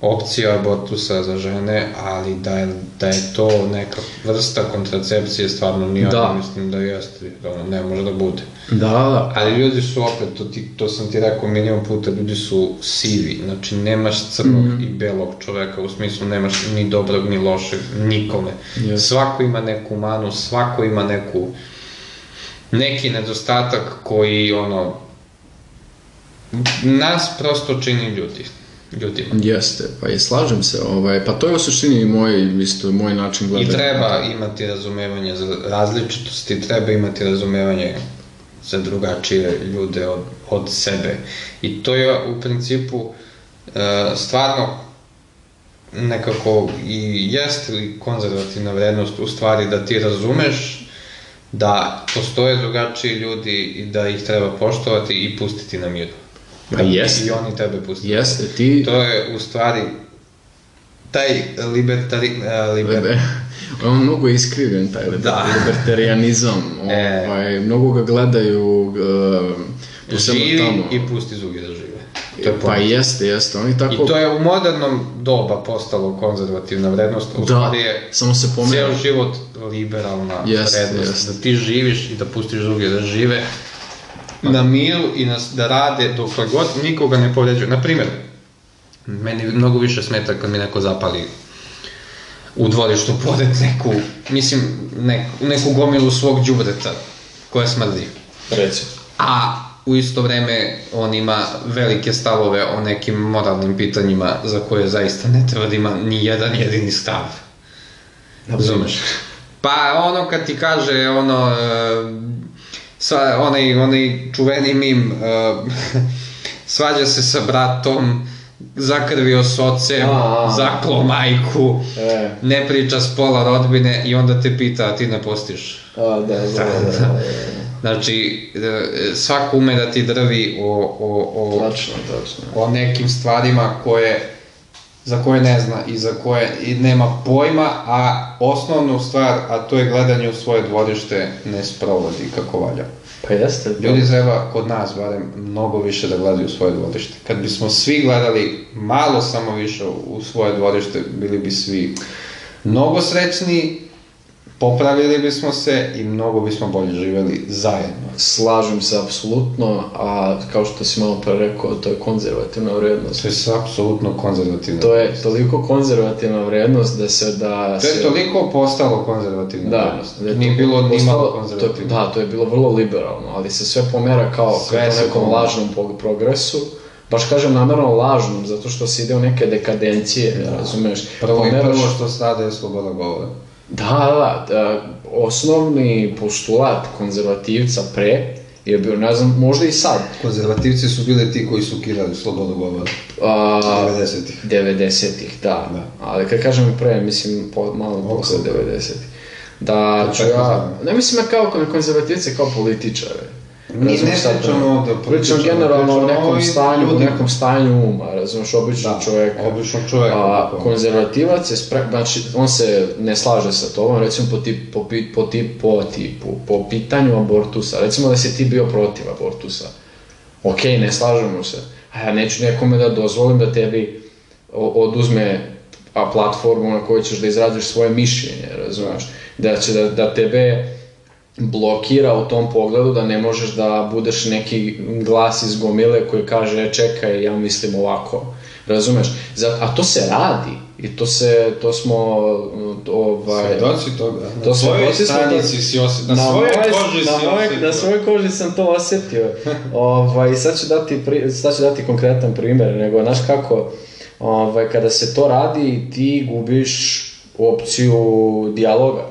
opcija abortusa za žene, ali da je, da je to neka vrsta kontracepcije, stvarno nije, Da. mislim da jeste, da ono ne može da bude. Da, da. Ali ljudi su opet, to, ti, to sam ti rekao milion puta, ljudi su sivi, znači nemaš crnog Mhm. i belog čoveka, u smislu nemaš ni dobrog ni lošeg, nikome. Yes. Svako ima neku manu, svako ima neku, neki nedostatak koji, ono, nas prosto čini ljudi, ljudima. Jeste, pa i slažem se, ovaj, pa to je u suštini i moj, isto, moj način I gledanja. treba imati razumevanje za različitosti, treba imati razumevanje za drugačije ljude od, od sebe. I to je u principu e, stvarno nekako i jeste li konzervativna vrednost u stvari da ti razumeš da postoje drugačiji ljudi i da ih treba poštovati i pustiti na miru. Pa jeste. I oni tebe pustiti. Jeste, ti... To je u stvari taj libertari, e, liber. *laughs* On mnogo je iskrivljen, taj liber... Da. libertarianizam. *laughs* E. Ovaj, mnogo ga gledaju uh, živi tamo. i pusti drugi da žive. To je Pa poanta. jeste, jeste. Oni tako... I to je u modernom doba postalo konzervativna vrednost, u Da, je samo se pomenu. ceo život liberalna Jeste, vrednost, jeste. da ti živiš i da pustiš druge da žive na miru i na, da rade dokle god nikoga ne povređuju. Naprimjer, meni mnogo više smeta kad mi neko zapali u dvorištu pored neku, mislim, neku, neku gomilu svog đubreta koja smrdi. Reci. A u isto vreme on ima velike stavove o nekim moralnim pitanjima za koje zaista ne treba da ima ni jedan jedini stav. Razumeš? Pa ono kad ti kaže ono e, sa, onaj, onaj čuveni mim e, *laughs* svađa se sa bratom zakrvio s ocem, zaklo majku, E. ne priča s pola rodbine i onda te pita, a ti ne postiš. A, da, da, da, da. Znači, e, svako ume da ti drvi o, o, o, Tačno, tačno. o nekim stvarima koje za koje ne zna i za koje i nema pojma, a osnovnu stvar, a to je gledanje u svoje dvorište, ne sprovodi kako valja. Pa jeste. Ljudi treba, kod nas barem, mnogo više da gledaju u svoje dvorište. Kad bismo svi gledali malo samo više u svoje dvorište, bili bi svi mnogo srećni, popravili bismo se i mnogo bismo bolje živeli zajedno. Slažem se apsolutno, a kao što si malo pre rekao, to je konzervativna vrednost. To je apsolutno konzervativno. To je toliko konzervativna vrednost da se da To je se... toliko postalo konzervativna Da, vrednost. da je Nije to bilo nimalo to, konzervativno. da, to je bilo vrlo liberalno, ali se sve pomera kao Sve kao se nekom pomera. lažnom progresu. Baš kažem namjerno lažnom, zato što se ide u neke dekadencije, razumeš? Prvo i Pomeraš- prvo što stade je sloboda govora. Da, da, da, osnovni postulat konzervativca pre je bio, ne znam, možda i sad, Konzervativci su bili ti koji su kirali slobodu govora. a, 90-ih. 90-ih, da. Da. Ali kad kažem pre, mislim po, malo posle Oko. 90-ih. Da ću ja, ne mislim ja kao konzervativce, kao političare. Mi ne pričamo ovde Pričam generalno o nekom stanju, u ljudima. nekom stanju uma, razumeš, običnog Da, čoveka. običnog čoveka, A konzervativac je spre, znači, on se ne slaže sa tobom, recimo po, tip, po, po, tip, po tipu, po pitanju abortusa, recimo da si ti bio protiv abortusa. Ok, ne slažemo se, a ja neću nekome da dozvolim da tebi oduzme platformu na kojoj ćeš da izraziš svoje mišljenje, razumeš? Da će da, da tebe blokira u tom pogledu da ne možeš da budeš neki glas iz gomile koji kaže "E, čekaj, ja mislim ovako. Razumeš? A to se radi i to se, to smo ovaj... Svedoci toga. Na To svojoj stranici da- si osjetio, na, na svojoj koži na si osjetio. Na svojoj koži sam to osjetio. *laughs* ovaj, sad, ću dati, pri- sad ću dati konkretan primjer, nego, znaš kako, ovaj, kada se to radi, ti gubiš opciju dijaloga.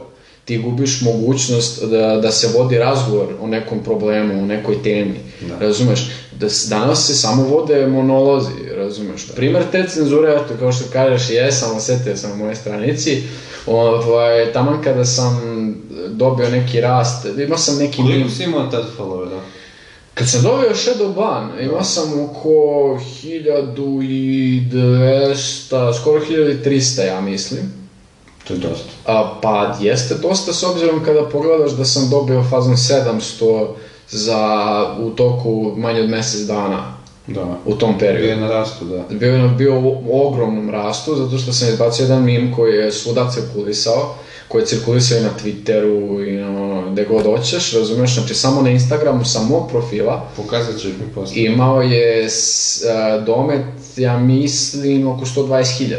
Ti gubiš mogućnost da, da se vodi razgovor o nekom problemu, o nekoj temi. Razumeš? Da, danas se samo vode monolozi, razumeš? Primer te cenzure, eto, kao što kažeš, jesam, osjetio sam na mojoj stranici. Ovaj, taman kada sam dobio neki rast, imao sam neki Koliko meme. si imao tad followera? Kad sam dobio Shadow Ban, imao sam oko 1200, skoro 1300 ja mislim. To je dosta. A, pa jeste dosta s obzirom kada pogledaš da sam dobio fazom 700 za u toku manje od mjesec dana Da. u tom Bio je periodu. na rastu, da. Bio je bio u ogromnom rastu zato što sam izbacio jedan meme koji je svuda cirkulisao, koji je cirkulisao i na Twitteru i na ono, gde god hoćeš, razumeš, znači samo na Instagramu sa mog profila Pokazat ćeš mi poslije. imao je s, a, domet, ja mislim, oko 120.000.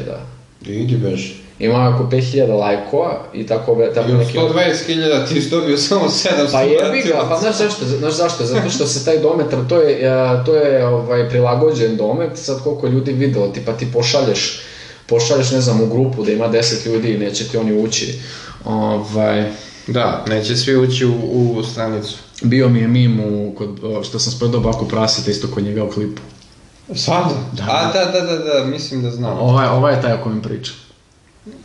Idi beži. Imao je oko 5000 lajkova i tako, tako I neki... 120.000 ti dobio samo 700 Pa jebi ga, pa znaš zašto, znaš zašto, zato što se taj dometar, to je, a, to je ovaj, prilagođen domet, sad koliko ljudi videlo, tipa ti pošalješ, pošalješ, ne znam, u grupu da ima 10 ljudi i neće ti oni ući. Ovaj, Da, neće svi ući u, u stranicu. bio mi je mim u, kod, što sam spredao baku prasita isto kod njega u klipu. Stvarno? Da. A, da, da, da, da, mislim da znam. Ovaj, ovaj je taj o kojem pričam.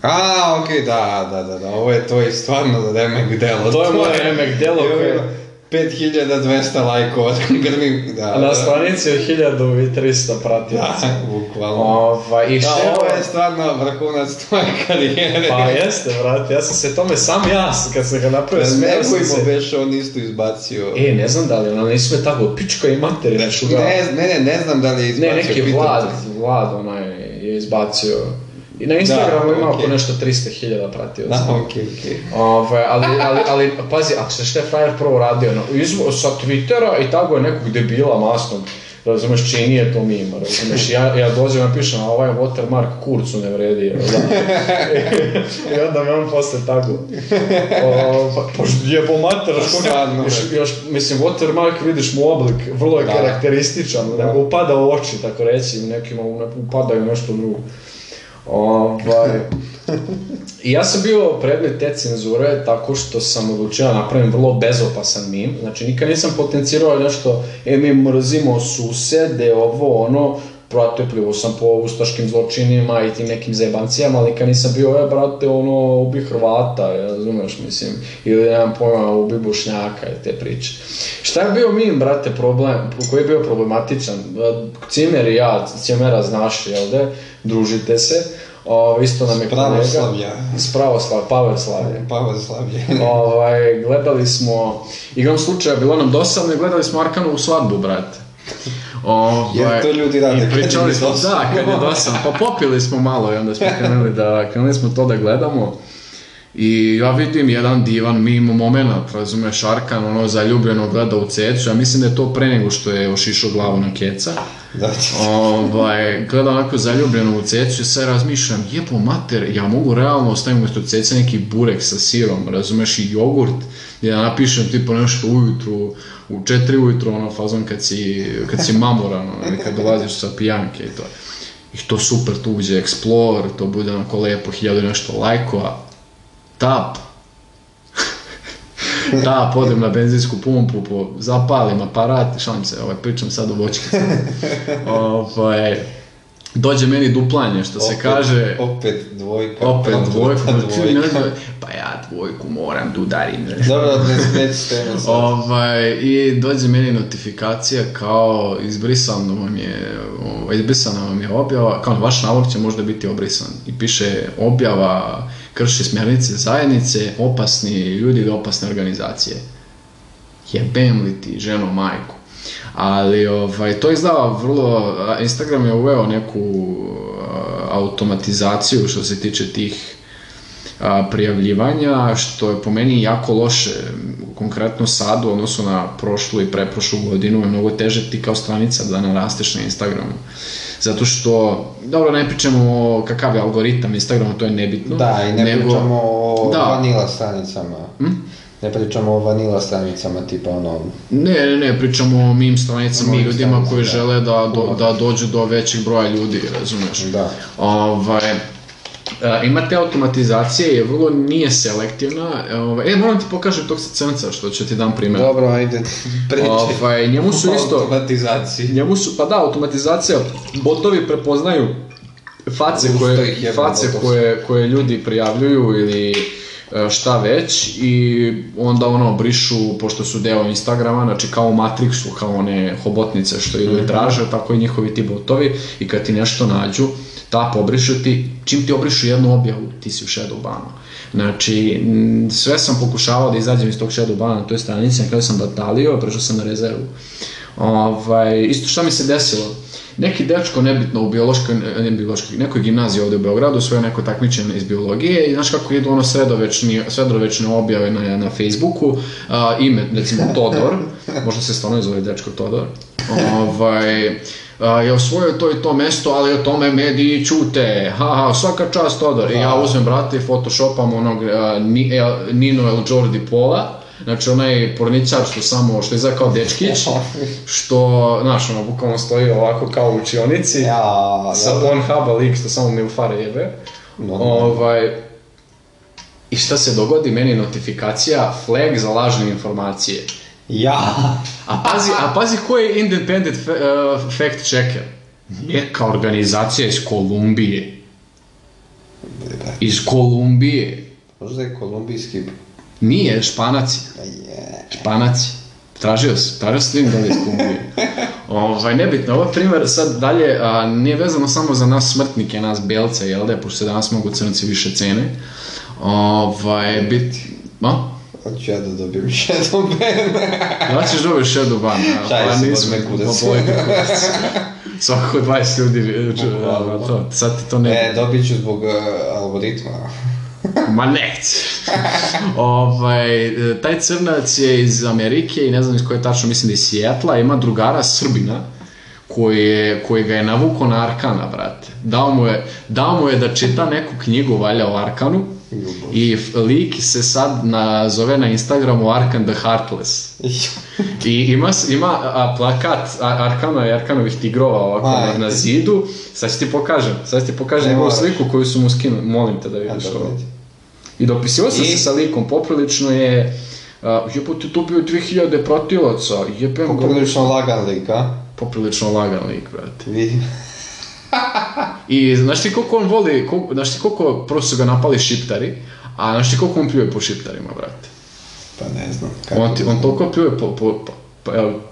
A, okej, da, da, da, da, ovo je tvoj stvarno remek delo. To je moje remek delo koje- ima 5200 lajkova, *laughs* grmi, da, A na da. stranici od 1300 pratioca. Da, bukvalno. Ovaj, i Da, ovo je stvarno vrhunac tvoje karijere. Pa jeste, brate, ja sam se tome sam ja, kad sam ga napravio, Da smeo sam neko se. im beše on isto izbacio. E, ne znam da li, ono nisu me tako, pička i materi, ne, ne, ne, ne znam da li je izbacio. Ne, neki. Vlad, Vlad onaj je izbacio. I na Instagramu Da, ima oko okej. nešto 300.000 pratioca. Da, okej, okej. Ovaj, ali, ali, ali, pazi, ako se šta je frajer prvo radio, no, izvo, sa Twittera i tako je nekog debila masnog, razumeš, čini je to mima, razumeš, ja, ja dođem i napišem, a ovaj watermark kurcu ne vredi, da? *laughs* I onda me on posle tagu. O, pa, pa jebo mater, što ga, Stvarno, još, još, mislim, watermark vidiš mu oblik, vrlo je Da. karakterističan, Da. nego upada u oči, tako reći, nekima upadaju nešto drugo. Ovaj, *laughs* ja sam bio predmet te cenzure tako što sam odlučio da napravim vrlo bezopasan mim. Znači nikad nisam potencirao nešto, e mi mrzimo susede, ovo ono, brate, plivo sam po ustaškim zločinima i tim nekim zebancijama, ali kad nisam bio, e, brate, ono, ubi Hrvata, ja, razumeš, mislim, ili nemam pojma, ubi Bošnjaka i te priče. Šta je bio mim, brate, problem, koji je bio problematičan? Cimer i ja, Cimera znaš, jel de, družite se, o, isto nam je kolega. Pravoslavlja. Iz pravoslavlja, Pavoslavlje. Pravoslavlje. *laughs* *laughs* ovaj, gledali smo, igrom slučaja, bilo nam dosadno i gledali smo Arkanovu svadbu, brate. Ovaj, Jer to ljudi rade i kad pričali smo, da, kad je dosadno, pa popili smo malo i onda smo krenuli da, krenuli smo to da gledamo. I ja vidim jedan divan mimo moment, razumeš, Arkan, ono, zaljubljeno gleda u cecu, ja mislim da je to pre nego što je ošišao glavu na keca. Da. ovaj, gleda onako zaljubljeno u cecu i sad razmišljam, jebo mater, ja mogu realno ostaviti umjesto ceca neki burek sa sirom, razumeš, i jogurt, da napišem tipa nešto ujutru, u četiri ujutru, ono, fazon kad si, kad si mamoran, ono, kad dolaziš sa pijanke i to. I to super, tu uđe Explore, to bude onako lepo, hiljadu nešto lajkova, tap, *laughs* da, podem na benzinsku pumpu, po, zapalim aparat, šalim se, ovaj, pričam sad o voćkicu. *laughs* ovaj, dođe meni duplanje, što se Opet- kaže, Opet dvojka. opet ti ne dvojka. znam, pa ja dvojku moram da udarim. Dobro, sad. Ovaj, I dođe meni notifikacija kao izbrisano vam je, ovaj, izbrisana vam je objava, kao vaš nalog će možda biti obrisan. I piše objava krši smjernice zajednice, opasni ljudi ili opasne organizacije. Jebem li ti ženo majku. Ali ovaj, to izgleda vrlo, a, Instagram je uveo neku automatizaciju što se tiče tih prijavljivanja, što je po meni jako loše, konkretno sad u odnosu na prošlu i preprošlu godinu je mnogo teže ti kao stranica da narasteš na Instagramu. Zato što, dobro, ne pričamo o kakav je algoritam Instagrama, to je nebitno. Da, i ne nego- pričamo o Da. vanila stranicama. Ne pričamo o vanila stranicama, tipa ono... Ne, ne, ne, pričamo o mim stranicama, Mojim ljudima stranicama, koji da. žele da, do, da dođu do većeg broja ljudi, razumeš? Da. Ovaj, e, ima te automatizacije, je vrlo nije selektivna. e, Ovaj, e, moram ti pokažem tog crnca što će ti dam primjer. Dobro, ajde, priči. Ovaj, njemu su *laughs* isto, automatizaciji. njemu su, pa da, automatizacija, botovi prepoznaju face koje, face koje, koje ljudi prijavljuju ili šta već i onda ono brišu, pošto su deo Instagrama, znači kao u Matrixu, kao one hobotnice što idu i traže, tako i njihovi ti botovi i kad ti nešto nađu, tap obrišu ti, čim ti obrišu jednu objavu, ti si u shadow banu. Znači, sve sam pokušavao da izađem iz tog shadow bana na toj stranici, na kraju sam batalio, prešao sam na rezervu. Ovaj, isto šta mi se desilo, neki dečko nebitno u biološkoj, ne biološkoj, nekoj gimnaziji ovdje u Beogradu, svoje neko takmičenje iz biologije i znaš kako idu ono sredovečni, sredovečne objave na, na Facebooku, a, ime, recimo Todor, *laughs* možda se stvarno zove dečko Todor, ovaj, a, je osvojio to i to mesto, ali o tome mediji čute, haha, svaka čast Todor, i ja uzmem brate i photoshopam onog a, Nino El Jordi Pola, Znači onaj porničar što samo, što izgleda kao dečkić, što, znaš, ono, bukvalno stoji ovako kao u učionici, Ja, sa dobro. Pornhuba lik što samo milfare jebe. Normalno. Ovaj, I šta se dogodi, meni notifikacija, flag za lažne informacije. Ja. A pazi, a pazi ko je independent uh, fact checker? Neka organizacija iz Kolumbije. Iz Kolumbije. Možda je kolumbijski... Nije, španaci. Je. Španaci. Tražio sam, tražio sam vidim da li je. Ovaj, nebitno, ovaj primjer sad dalje a, nije vezano samo za nas smrtnike, nas belce, jel da, pošto se danas mogu crnci više cene. Ovaj, bit... Ma? Hoću ja da dobijem shadow ban. *laughs* Da ćeš dobiti shadow ban, a, Šalje pa se, boli me pa kurac. Svako 20 ljudi, e, to, sad ti to ne... E, dobit ću zbog uh, algoritma. Ma neće. ovaj, e, taj crnac je iz Amerike i ne znam iz koje tačno, mislim da iz Sijetla, ima drugara Srbina koji, je, koji ga je navukao na Arkana, brate. Dao mu je, dao mu je da čita neku knjigu, valja o Arkanu, i lik se sad na, zove na Instagramu Arkan the Heartless. *laughs* I ima, ima a, plakat Arkana i Arkanovih tigrova ovako Majke. na zidu. Sad ću ti pokažem, sad ću ti pokažem njegovu sliku koju su mu skinuli. Molim te da vidiš ovo. vidi. I dopisivao sam I? se sa likom, poprilično je... Uh, jebote, tu bio 2000 pratilaca, jebem ga. Poprilično lagan lik, a? Poprilično lagan lik, brate. Vidim. I znaš ti koliko on voli, koliko, znaš ti koliko, prvo su ga napali šiptari, a znaš ti koliko on pljuje po šiptarima, brate. Pa ne znam. On, ti, on toliko pljuje po, po, po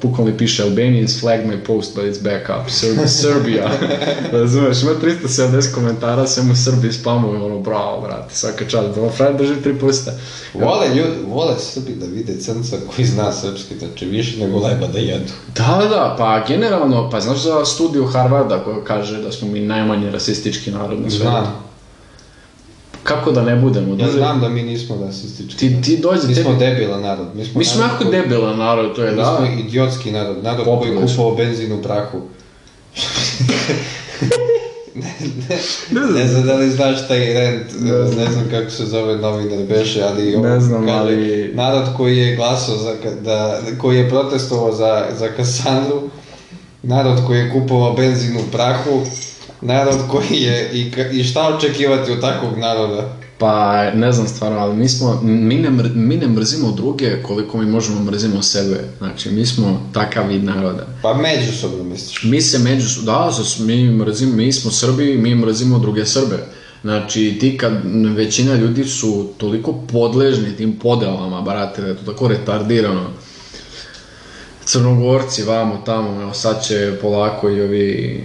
bukvalno piše Albanians flag my post but it's back up, Ser- Serbia. *laughs* Razumeš, ima 370 komentara, sve mu Srbi spamuju, ono, bravo, brate, svaka čast, bravo, frajer drži tri pusta. Vole, ljudi, vole Srbi da vide crnca koji zna srpski, znači više nego leba da jedu. Da, da, da, pa generalno, pa znaš za studiju Harvarda koja kaže da smo mi najmanje rasistički narod na? Znam. Kako da ne budemo? Ja Duže- znam da mi nismo rasistički. Ti- ti dođi, Mi smo tebi- debilan narod. Mi smo, Mi smo jako koji- debilan narod, to je Mi da. smo idiotski narod, narod koji Populist. kupovao benzin u prahu. *laughs* ne, ne, ne znam da li znaš taj rent, ne znam kako se zove novinar beše, ali on Ne znam, kaže, ali- narod koji je glasao za, da, koji je protestovao za, za Kasandru, narod koji je kupovao benzin u prahu, narod koji je, i, i šta očekivati od takvog naroda? Pa, ne znam stvarno, ali mi smo, mi ne, mr- mi ne mrzimo druge koliko mi možemo mrzimo sebe. Znači, mi smo takav vid naroda. Pa međusobno misliš. Mi se među, da, mi mrzimo, mi smo Srbi, mi mrzimo druge Srbe. Znači, ti kad većina ljudi su toliko podležni tim podelama, brate, da je to tako retardirano. Crnogorci, vamo, tamo, evo sad će polako i ovi,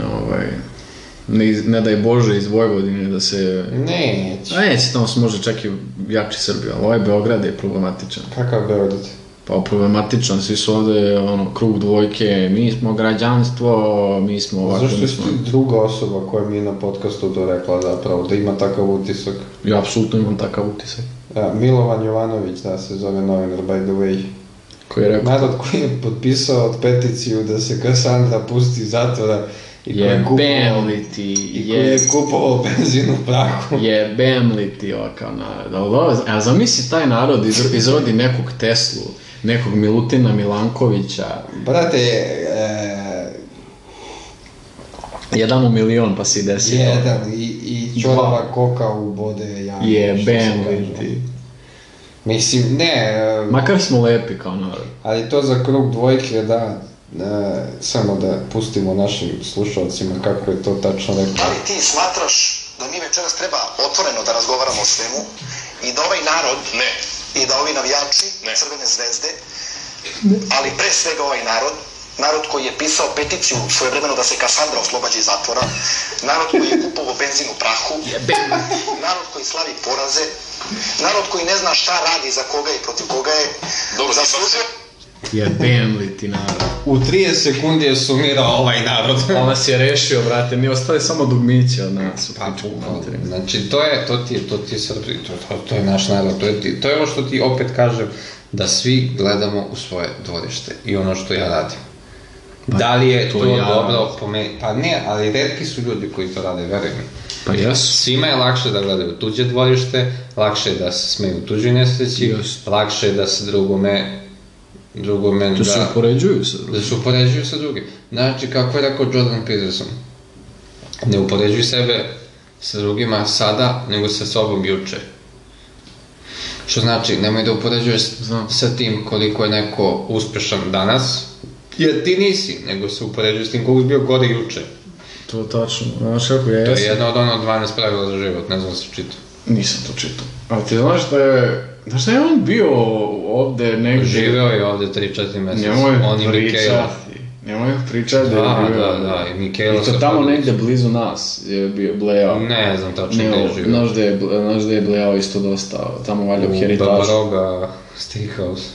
ovaj, ne, iz- ne daj Bože iz Vojvodine da se... Neće. A neće, tamo se može čak i jači Srbi, ali ovaj Beograd je problematičan. Kakav Beograd? Pa problematičan, svi su ovde, ono, krug dvojke, mi smo građanstvo, mi smo ovako, Zašto smo... ti druga osoba koja mi je na podcastu to rekla zapravo, da ima takav utisak? Ja apsolutno imam takav utisak. Ja, Milovan Jovanović, da se zove novinar, by the way. Koji je rekao, Narod koji je potpisao peticiju da se Kassandra pusti zatvora i je jebem li ti, je je, kupovao *laughs* benzin u prahu. jebem li ti ovakav narod. Ali dobro, a zamisli taj narod iz, izrodi nekog Teslu, nekog Milutina Milankovića, Brate, e, jedan u milion pa si desi to. jedan i, i čorava koka u bode ja. Jebem li ti. Mislim, ne, e, Makar smo lepi kao narod. Ali to za krug dvojke, da, e, samo da pustimo našim slušalcima kako je to tačno rekao. Da li ti smatraš da mi večeras treba otvoreno da razgovaramo o svemu i da ovaj narod Ne. i da ovi navijači Ne. Crvene zvezde, ali pre svega ovaj narod, narod koji je pisao peticiju svojevremeno da se Kasandra oslobađa iz zatvora, narod koji je kupovao benzin u prahu, narod koji slavi poraze, narod koji ne zna šta radi, za koga i protiv koga je, Dobro, zaslužuje Jebem li ti narod. U 30 sekundi je sumirao ovaj narod. *laughs* On nas je rešio, brate, mi ostali samo dugmići od nas. u Pa, pičku bukvalno. materinu. Znači, to je, to ti je, to ti je Srbi, to, to, to je naš narod, to je, ti, to je ono što ti opet kažem, da svi gledamo u svoje dvorište i ono što ja radim. da li je to to, ja- dobro po meni? Pa ne, ali redki su ljudi koji to rade, veruj mi. Pa jesu. Svima je lakše da gledaju tuđe dvorište, lakše je da se smeju tuđoj nesreći, Jest. lakše je da se drugome, drugome To se da, upoređuju sa da drugim. se upoređuju sa drugim. Znači, kako je rekao Jordan Peterson, ne upoređuj sebe sa drugima sada, nego sa sobom juče. Što znači, nemoj da upoređuješ Znam. sa tim koliko je neko uspešan danas, jer ti nisi, nego se upoređuješ s tim koliko je bio gore juče. To je tačno. Znaš kako ja To je jedno od ono 12 pravila za život, ne znam da se čita. Nisam to čitao. Ali ti znaš da je... Da je on bio ovde negdje... Živeo je ovde 3-4 meseca. Nemoj On i Mikela. Nemoj pričati da, Da, je bio... da, da, i Mikela I to tamo Pavlović. negdje blizu nas je bio blejao. Ne znam tačno gde je živeo. znaš da je, znaš da je blejao isto dosta, tamo valjda u U Heritažu. Babaroga Steakhouse.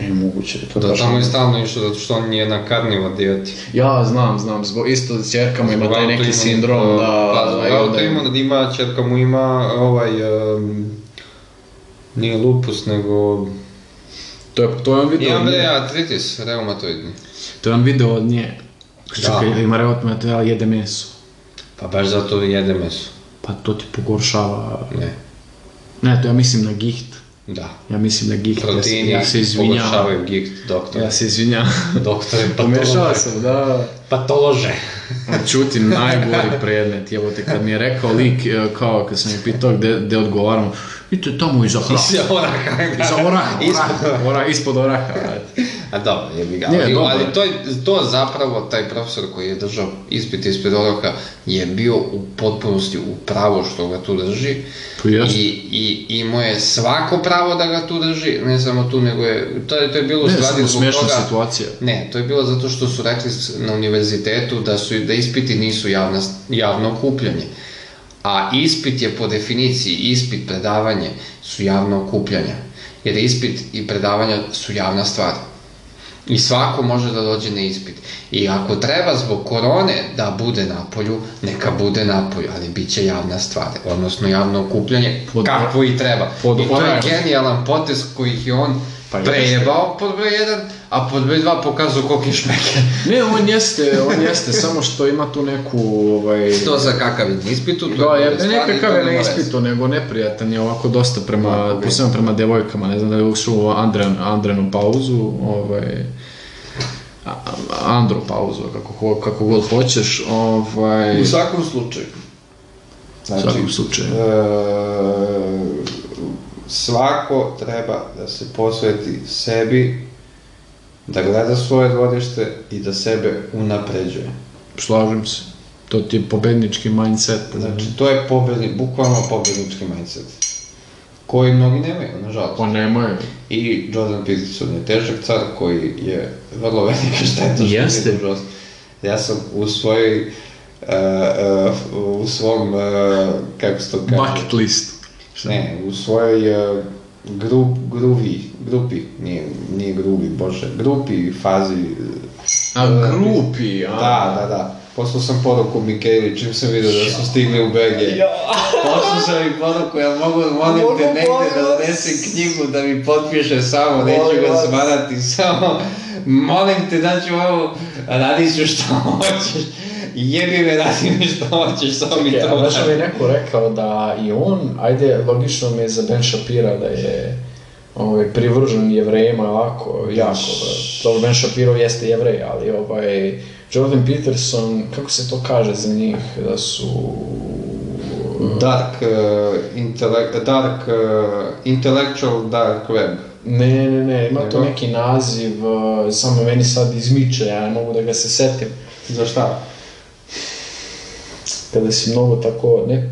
E, moguće, to je Da, baš tamo je stalno išao zato što on je na karniva dijeti. Ja znam, znam, zbog isto s čerkama ima taj neki sindrom da... Pa, da, da, da ima, da ima, čerka mu ima ovaj... Um, nije lupus, nego... To je, to je on video Ima od nje. bre artritis, reumatoidni. To je on video od nje. Da. Čekaj, ima reumatoidal, jede meso. Pa baš zato jede meso. Pa to ti pogoršava... Ne. Ne, to ja mislim na giht. Da. Ja mislim na giht. Proteini ja se, ja se izvinjavam. pogoršavaju doktor. Ja se izvinjavam. Doktor je *laughs* Pomešao patolože. sam, da. Patolože. Čuti, najgori predmet, evo te, kad mi je rekao lik, e, kao kad sam je pitao gde, gde odgovaram, idite tamo iza hrasta. Iza oraha. Iza oraha, Ispod oraha, oraha, ispod oraha. A dobro, jebi ga. Nije, Ali, dobro ali je. to, je, to zapravo, taj profesor koji je držao ispit ispred Oroka je bio u potpunosti u pravu što ga tu drži. Pa. I, i imao je svako pravo da ga tu drži, ne samo tu, nego je, to je, to je bilo Ne, stvari zbog toga... situacija. Ne, to je bilo zato što su rekli na univerzitetu da su da ispiti nisu javna, javno okupljanje. A ispit je po definiciji, ispit, predavanje su javno okupljanja. Jer ispit i predavanja su javna stvar. I svako može da dođe na ispit. I ako treba zbog korone da bude napolju, neka bude napolju, ali bit će javna stvar, odnosno javno okupljanje, Pod- kakvo i treba. pod I to je genijalan potez koji ih je on Pa prejebao pod broj 1, a pod broj 2 pokazao koliko je šmeker. *laughs* Ne, on jeste, on jeste, samo što ima tu neku, ovaj... To za kakav je na ispitu, to Da, je ne nekakav to je na ispitu, nego neprijatan je ovako dosta prema, posebno prema devojkama, ne znam da je ušao u Andren, Andrenu pauzu, ovaj, Andro pauzu, kako, kako god hoćeš, ovaj, U svakom slučaju. Znači, svakom slučaju. e, svako treba da se posveti sebi, da gleda svoje dvorište i da sebe unapređuje. slažem se. To ti je pobednički mindset. Znači, to je pobedni, bukvalno pobednički mindset. Koji mnogi nemaju, nažalost. Pa nemaju. I Jordan Peterson je težak car koji je vrlo velika šteta što Jeste. nije dužnost. Ja sam u svojoj, uh, uh, u svom, uh, kako se to kaže? Bucket list. Ne, u svojoj uh, grup, gruvi, grupi, nije, nije grubi, bože, grupi fazi. A grupi, a? Da, da, da. Poslao sam poruku Mikeli čim sam vidio da su stigli u BG. Poslao sam im poruku, ja mogu, molim te negde da donesem knjigu da mi potpiše samo, neću ga smarati, samo molim te da ću ovo, radi ću što *laughs* hoćeš. Jebi me, radi mi što hoćeš, samo mi to a znaš što mi je neko rekao da i on, ajde, logično mi je za Ben Shapira da je ovaj, privržen jevrejima ovako, jako. Dobro, Ben Shapiro jeste jevrej, ali ovaj, Jordan Peterson, kako se to kaže za njih, da su... Dark, uh, intellect, dark, uh, intellectual dark web. Ne, ne, ne, ima to Nego? neki naziv, uh, samo meni sad izmiče, ja ne mogu da ga se setim. Za šta? Kada si mnogo tako, ne,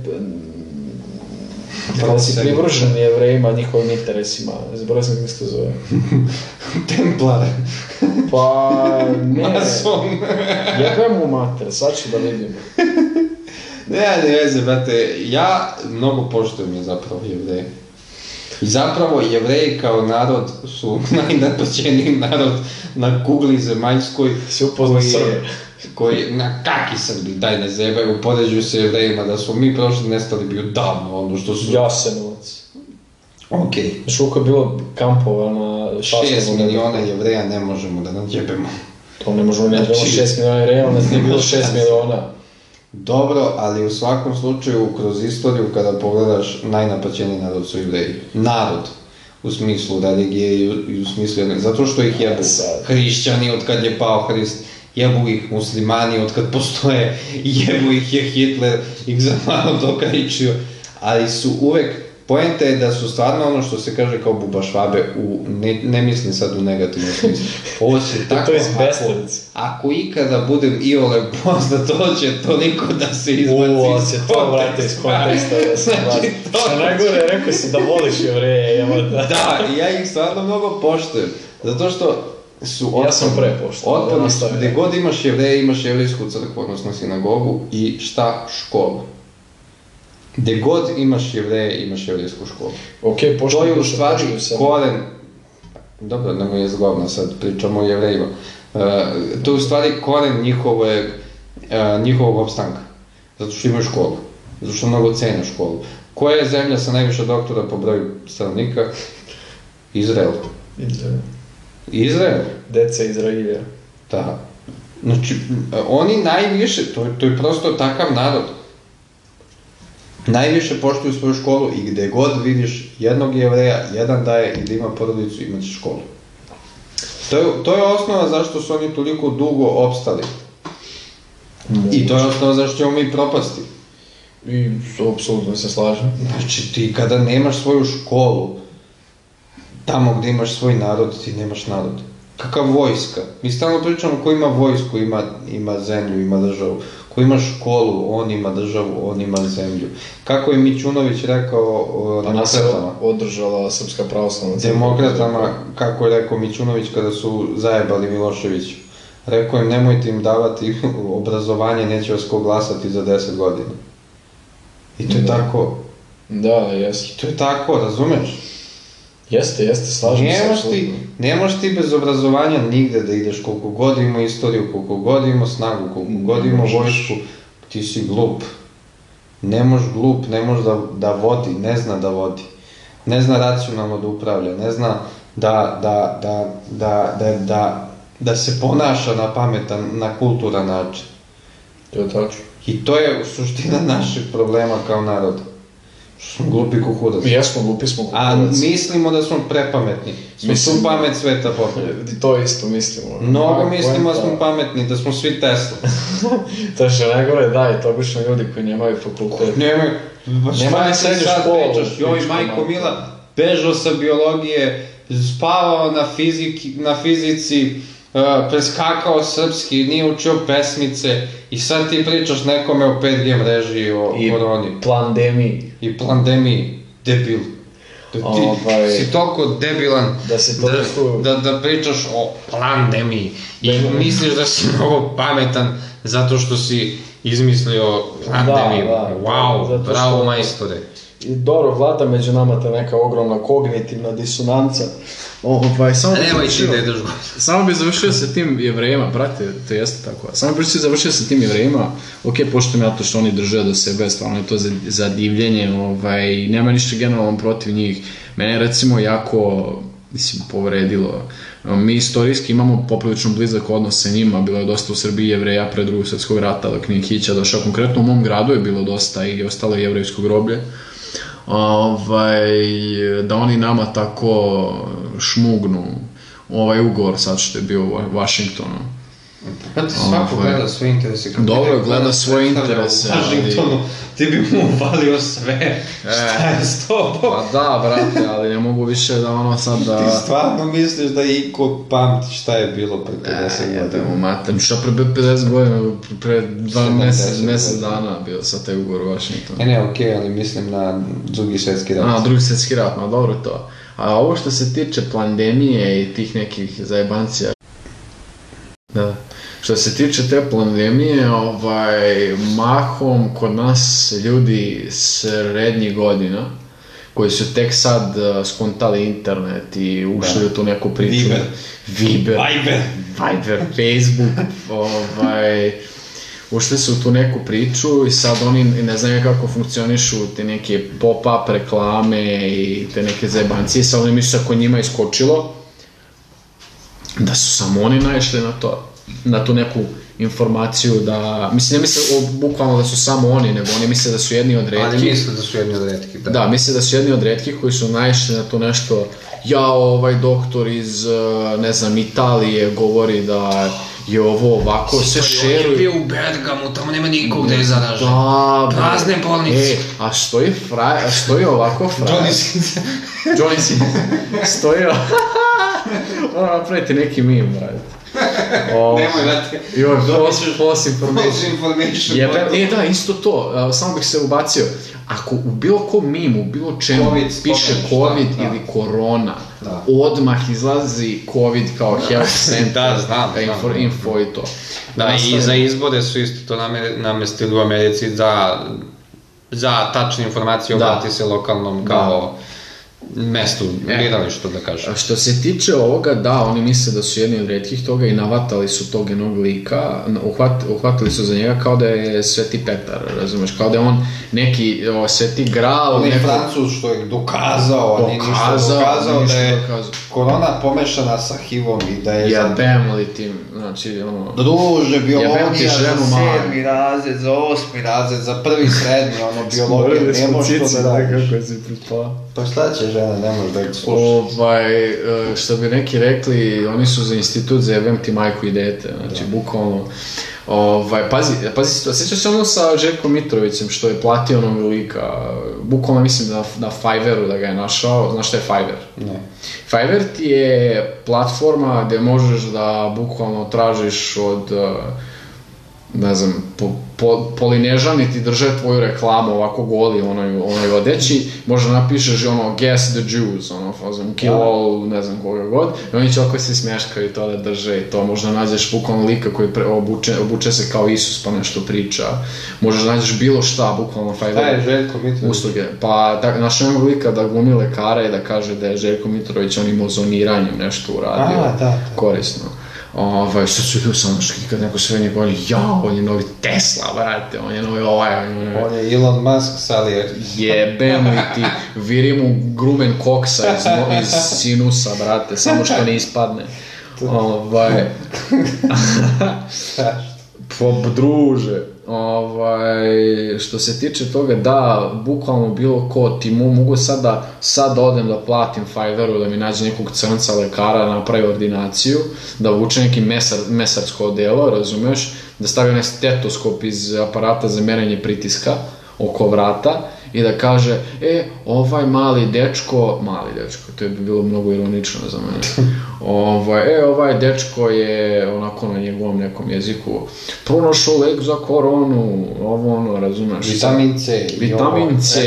kada si privržen jevrejima, njihovim interesima, zaboravio sam kako se to zove. *laughs* Templar. Pa, ne, Mason. jebem mu mater, sad ću da vidim. Ne, ne veze, brate, ja mnogo poštujem je zapravo jevreje. I zapravo jevreji kao narod su *laughs* najnapaćeniji narod na kugli zemaljskoj. Si upoznao Srbe? Koji, na kaki Srbi, daj ne zebaju, poređuju se jevrejima, da smo mi prošli nestali bio davno, ono što su... Jasenovac. Okej. Znaš koliko je bilo kampova na Šest miliona jevreja ne možemo da nadjebemo. To ne možemo ne trebamo Znači- 6 miliona, realno nije bilo 6 miliona. Dobro, ali u svakom slučaju, kroz istoriju, kada pogledaš, najnapaćeniji narod su jevreji. Narod. U smislu religije i u, i u smislu jedne... Zato što ih jebu hrišćani od kad je pao Hrist, jebu ih muslimani od kad postoje, *laughs* jebu ih je Hitler, ih za malo dokaričio, ali su uvek Poenta je da su stvarno ono što se kaže kao buba švabe, u, ne, ne mislim sad u negativnom smislu. *laughs* Ovo se tako... To je ako-. Ako ikada budem iole poznat, to će toliko da se izbaci Uo, iz se to vrate iz konteksta da se Znači, to- Što najgore, rekao si da voliš jevreje, evo da. Da, i ja ih stvarno mnogo poštujem. Zato što su otporni. Ja sam pre da Otporni su, nastavim. gde god imaš jevreje, imaš jevrijsku crkvu, odnosno sinagogu i šta? Školu. Gde god imaš jevreje, imaš jevrijsku školu. Ok, pošto To je u stvari koren, dobro, da je zgodno sad, pričamo o jevrejima. Uh, to je u stvari koren njihove, uh, njihovog opstanka. Zato što imaju školu. Zato što mnogo cene školu. Koja je zemlja sa najviše doktora po broju stanovnika? Izrael. Izrael? Deca Izrailja. Da. Znači, oni najviše, to, to je prosto takav narod. Najviše poštuju svoju školu i gde god vidiš jednog jevreja, jedan daje i da ima porodicu, imat će školu. To je, to je osnova zašto su oni toliko dugo opstali. I to je osnova zašto ćemo mi propasti. I apsolutno se slažem. Znači, ti kada nemaš svoju školu, tamo gde imaš svoj narod, ti nemaš narod. Kakav vojska? Mi stalno pričamo ko ima vojsku, ima, ima zemlju, ima državu. Ko ima školu, on ima državu, on ima zemlju. Kako je Mićunović rekao o Pa nas je demokratama? održala Srpska pravoslavna crkva. Demokratama, kako je rekao Mićunović kada su zajebali Milošević. Rekao im, nemojte im davati obrazovanje, neće vas ko glasati za 10 godina. I to je tako. Da, jeste. I to je tako, razumeš? Jeste, jeste, slažem se. Ne možeš ti, apsolutno. ne možeš ti bez obrazovanja nigde da ideš koliko god ima istoriju, koliko god ima snagu, koliko god ima vojsku, ti si glup. Ne možeš glup, ne može da, da vodi, ne zna da vodi. Ne zna racionalno da upravlja, ne zna da, da, da, da, da, da, da se ponaša na pametan, na kulturan način. To je tačno. I to je suština našeg problema kao naroda. Glupi kukudac. Mi jesmo, glupi smo A kukuvac. mislimo da smo prepametni. Smo Mislim- pamet sveta popili. To isto mislimo. Mnogo Moja mislimo da smo pametni, da smo svi Tesla. *laughs* To je što najgore, da, i to obično ljudi koji nemaju fakultet. Nemoj, pa šta Nema ni ti srednju sad školu, pričaš? Joj, majko. Mila, bežao sa biologije, spavao na, fiziki, na fizici, uh, preskakao srpski, nije učio pesmice i sad ti pričaš nekome o 5G mreži i o I koroni. plandemiji. I pandemiji, debil. Da ti Ovaj- si toliko debilan Da se toliko- da, da, da pričaš o pandemiji i Da- misliš da si *laughs* mnogo pametan zato što si izmislio pandemiju. da, wow, zato što- bravo majstore. I dobro, vlada među nama ta neka ogromna kognitivna disonanca. Ovaj, samo bi Nemoj ti završio- da. Samo bi završio sa tim jevrejima, brate, to jeste tako. Samo bi završio sa tim jevrejima, ok, poštujem ja to što oni drže do sebe, stvarno je to za, za divljenje, ovaj, nema ništa generalno protiv njih. Mene je recimo jako, mislim, povredilo. Mi istorijski imamo poprilično blizak odnos sa njima, bilo je dosta u Srbiji jevreja pre drugog svjetskog rata, dok nije Hića došao. Konkretno u mom gradu je bilo dosta i ostalo je jevrejsko groblje ovaj, da oni nama tako šmugnu ovaj ugovor sad što je bio u Washingtonu. Brate, svako Ovaj. gleda svoje interese. Kad Dobro, ti gleda nas svoje interese, U *laughs* ali- Washingtonu, ti bi mu uvalio sve. Šta je s tobom? Pa da, brate, ali ne mogu više da ono sad Ti da... stvarno misliš da iko pamti šta je bilo pre 50 E, godina? mu mater, šta pre 50 godina, pre dva 70 mesec, mesec dana bio sad taj ugovor u Washingtonu. Ne, ne, okej, ali mislim na drugi svjetski rat. A, drugi svjetski rat, ma dobro to. A ovo što se tiče pandemije i tih nekih zajebancija, da. Što se tiče te pandemije, ovaj, mahom kod nas ljudi srednjih godina, koji su tek sad uh, skontali internet i ušli Da. u tu neku priču. Viber. Viber. Viber. Viber, Facebook, *laughs* ovaj, ušli su u tu neku priču i sad oni ne znaju kako funkcionišu te neke pop-up reklame i te neke zajebancije, sad oni misle ako je njima iskočilo, da su samo oni naišli na to, na tu neku informaciju da, mislim ne misle o, bukvalno da su samo oni, nego oni misle da su jedni od Ali retkih. misle da su jedni od retkih, da. Da, misle da su jedni od retkih koji su naišli na to nešto, ja ovaj doktor iz, eh, ne znam, Italije govori da je ovo ovako, sve On je šeruju. bio u Bergamu, tamo nema nikog da je zaražen. Da. Prazne bolnice. E, a što je fraj, a što je ovako fraj? Johnny Sins. Johnny Sins. Stoji o... Moram napraviti neki meme, brate. O, *laughs* Nemoj, brate. Joj, Dobit false, false information. False information. Jebe, e da, isto to, a, samo bih se ubacio. Ako u bilo kom mimu, bilo čemu Covid piše COVID da, da. ili korona, Da. odmah izlazi COVID kao health *laughs* center, Da, znam, info, znam. info i to. Da, i Nastavimo. za izbore su isto to name- namestili u Americi za, za tačne informacije Da. obrati se lokalnom kao mestu, biralištu da kažem. A što se tiče ovoga, da, oni misle da su jedni od redkih toga i navatali su tog jednog lika, uhvat, uhvatili su za njega kao da je Sveti Petar, razumeš, kao da je on neki o, Sveti Gral, On je neko- Francuz što je dokazao, a nije ništa Dokazao, ništa da je dokazao. korona pomešana sa HIV-om i da je za Jebem li ti, znači, ono... Druže, biologija za sedmi razred, za osmi razred, za prvi srednji, ono, *laughs* biologija, ne možeš to da radiš. si prispala. Pa šta će žena, ne možeš da ih slušaš. Ovaj, e, što bi neki rekli, oni su za institut za jebem ti majku i dete, znači bukvalno. Ovaj, pazi, pazi to, sjećaš se ono sa Željkom Mitrovićem što je platio onog lika, bukvalno mislim na, na Fiverru da ga je našao, znaš šta je Fiverr? Ne. Fiverr ti je platforma gdje možeš da bukvalno tražiš od, eh, ne znam, po, po, polinežani ti drže tvoju reklamu ovako goli onoj, onoj odeći, možda napišeš ono guess the Jews, ono fazom kill all, ne znam koga god, i oni će oko se smješkaju i to da drže i to, možda nađeš bukvalno lika koji pre, obuče, obuče se kao Isus pa nešto priča, možda nađeš bilo šta, bukvalno Šta Fiverr je Željko Mitrović? usluge. Pa tak, našao jednog lika da glumi lekara i da kaže da je Željko Mitrović on imao zoniranjem nešto uradio. A, da, da. Korisno. Ovaj, sad su ljudi samo što kad neko sve njega govori, ja, on je novi Tesla, brate, on je novi ovaj, on je... On je Elon Musk, sad je... Jebem li ti, viri mu grumen koksa iz, mo- iz sinusa, brate, samo što ne ispadne. *laughs* Ovaj, *laughs* *laughs* Po druže, ovaj, što se tiče toga, da, bukvalno bilo ko, ti mu mogu sad da, sad da odem da platim Fiverru, da mi nađe nekog crnca lekara, da napravi ordinaciju, da vuče neki mesar, mesarsko odelo, razumeš, da stavi onaj stetoskop iz aparata za merenje pritiska oko vrata i da kaže, e, ovaj mali dečko, mali dečko, to je bi bilo mnogo ironično za mene, *laughs* ovaj, e, ovaj dečko je onako na njegovom nekom jeziku pronašao lek za koronu, ovo ono, razumeš? Vitamin C. Vitamin C,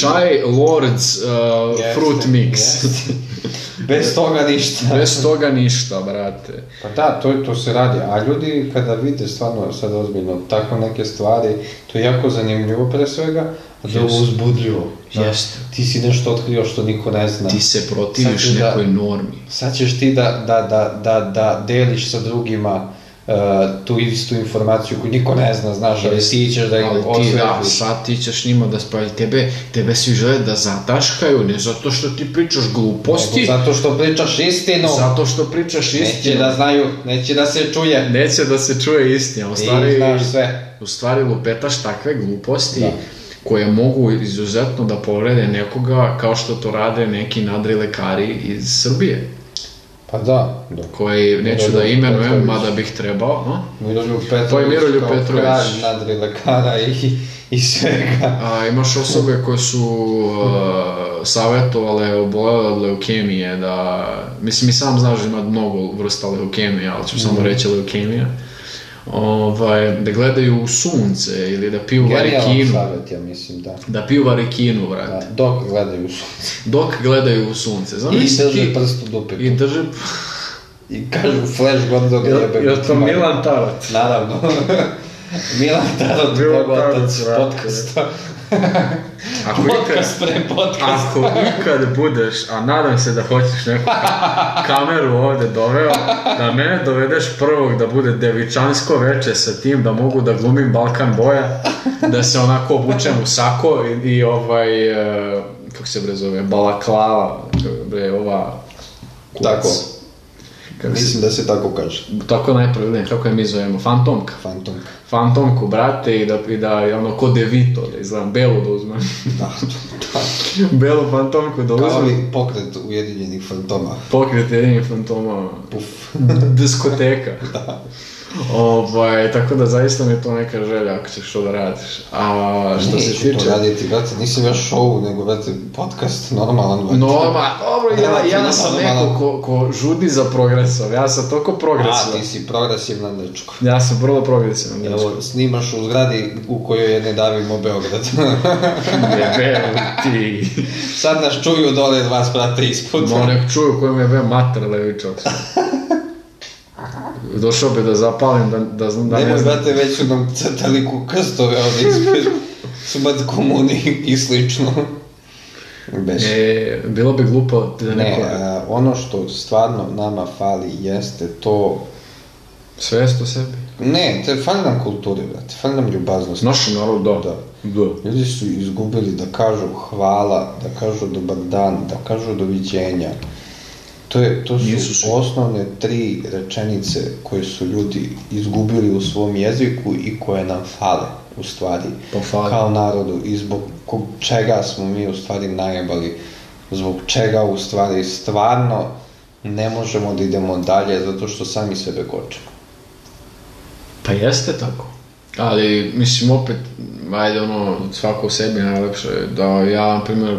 čaj Lords uh, Jeste, fruit mix. jeste. *laughs* Bez toga ništa. Bez toga ništa, brate. Pa da, to, to se radi, a ljudi kada vide stvarno sad ozbiljno tako neke stvari, to je jako zanimljivo pre svega, a da je ovo uzbudljivo. Jeste. Ti si nešto otkrio što niko ne zna. Ti se protiviš da- nekoj normi. Sad ćeš ti da, da, da, da, da deliš sa drugima uh, tu istu informaciju koju niko ne zna, znaš, ali ti ćeš da ih ti, da, sad ti ćeš njima da spravi tebe, tebe svi žele da zataškaju, ne zato što ti pričaš gluposti, Nego Zato što pričaš istinu, zato što pričaš neće istinu. da znaju, neće da se čuje. Neće da se čuje istina, u stvari, znaš sve. u stvari lupetaš takve gluposti Da. koje mogu izuzetno da povrede nekoga kao što to rade neki nadri lekari iz Srbije, Pa da, da. koji neću da imenujem, mada bih trebao, no? Miroljub Petrović, To je Miroljub Petrović. kralj nadri lekara i, i svega. A, imaš osobe koje su uh, savjetovale obolele od leukemije da, mislim i sam znaš da ima mnogo vrsta leukemije, ali ću Mhm. samo reći leukemija, ovaj, da gledaju u sunce ili da piju Genijalan varikinu, savjet, ja mislim, da. da piju varikinu, vrate, da. Dok gledaju sunce. dok gledaju u sunce. I Zamisli drže ti, prst u dupe. i drže, I kažu flash god dok jebe. Tarot? Naravno. *laughs* Milan Tarot, Milan Bog Tarot, otac brate. podcasta. Ako ikad, Podcast pre podcasta. Ako ikad budeš, a nadam se da hoćeš neku ka- kameru ovde doveo, da mene dovedeš prvog da bude devičansko veče sa tim, da mogu da glumim Balkan boja, da se onako obučem u sako i, i ovaj, e, kako se bre zove, balaklava, bre, ova... kurac. Tako. Mislim da se tako kaže. tako najpravilnije, kako je mi zovemo, fantomka. Fantom. Fantomku, brate, i da, i da ono, ko devito, da izgledam, belu da uzmem. *laughs* Da, da. belu fantomku da Kao uzmem. li pokret Ujedinjenih fantoma. Pokret jedinih fantoma. Puf. diskoteka. *laughs* Ovaj, tako da zaista mi je to neka želja ako ćeš to da radiš. A što se Neću tiče... raditi, brate, nisam ja show, nego, brate, podcast normalan, brate. Norma, dobro, ja, ja Relativno sam neko ko, ko žudi za progresom, ja sam toliko A, progresivan. ti si progresivan dečko. Ja sam vrlo progresivan, dečko. Evo, snimaš u zgradi u kojoj je ne davimo Beograd. *laughs* Jebeo ti. Sad nas čuju dole dva sprata ispod. No, nek čuju koji me jebe mater levičak. *laughs* Došao bi da zapalim, da, da, znam- da ne Nemoj, znam. brate, već su nam crtali ku krstove ovdje ispred. Subat komuni i slično. Bez. E, bilo bi glupo da Ne, neko... a, ono što stvarno nama fali jeste to... Svest o sebi. Ne, te fali nam kulture, brate, fali nam ljubaznost. Našem narodu, da. Da. Da. Ljudi su izgubili da kažu hvala, da kažu dobar dan, da kažu doviđenja. To, je, to su Nisu osnovne tri rečenice koje su ljudi izgubili u svom jeziku i koje nam fale, u stvari, Pa fale. kao narodu i zbog kog čega smo mi u stvari najebali, zbog čega u stvari stvarno ne možemo da idemo dalje zato što sami sebe kočemo. Pa jeste tako. Ali, mislim, opet, ajde, ono, svako u sebi najlepše, da ja, na primjer,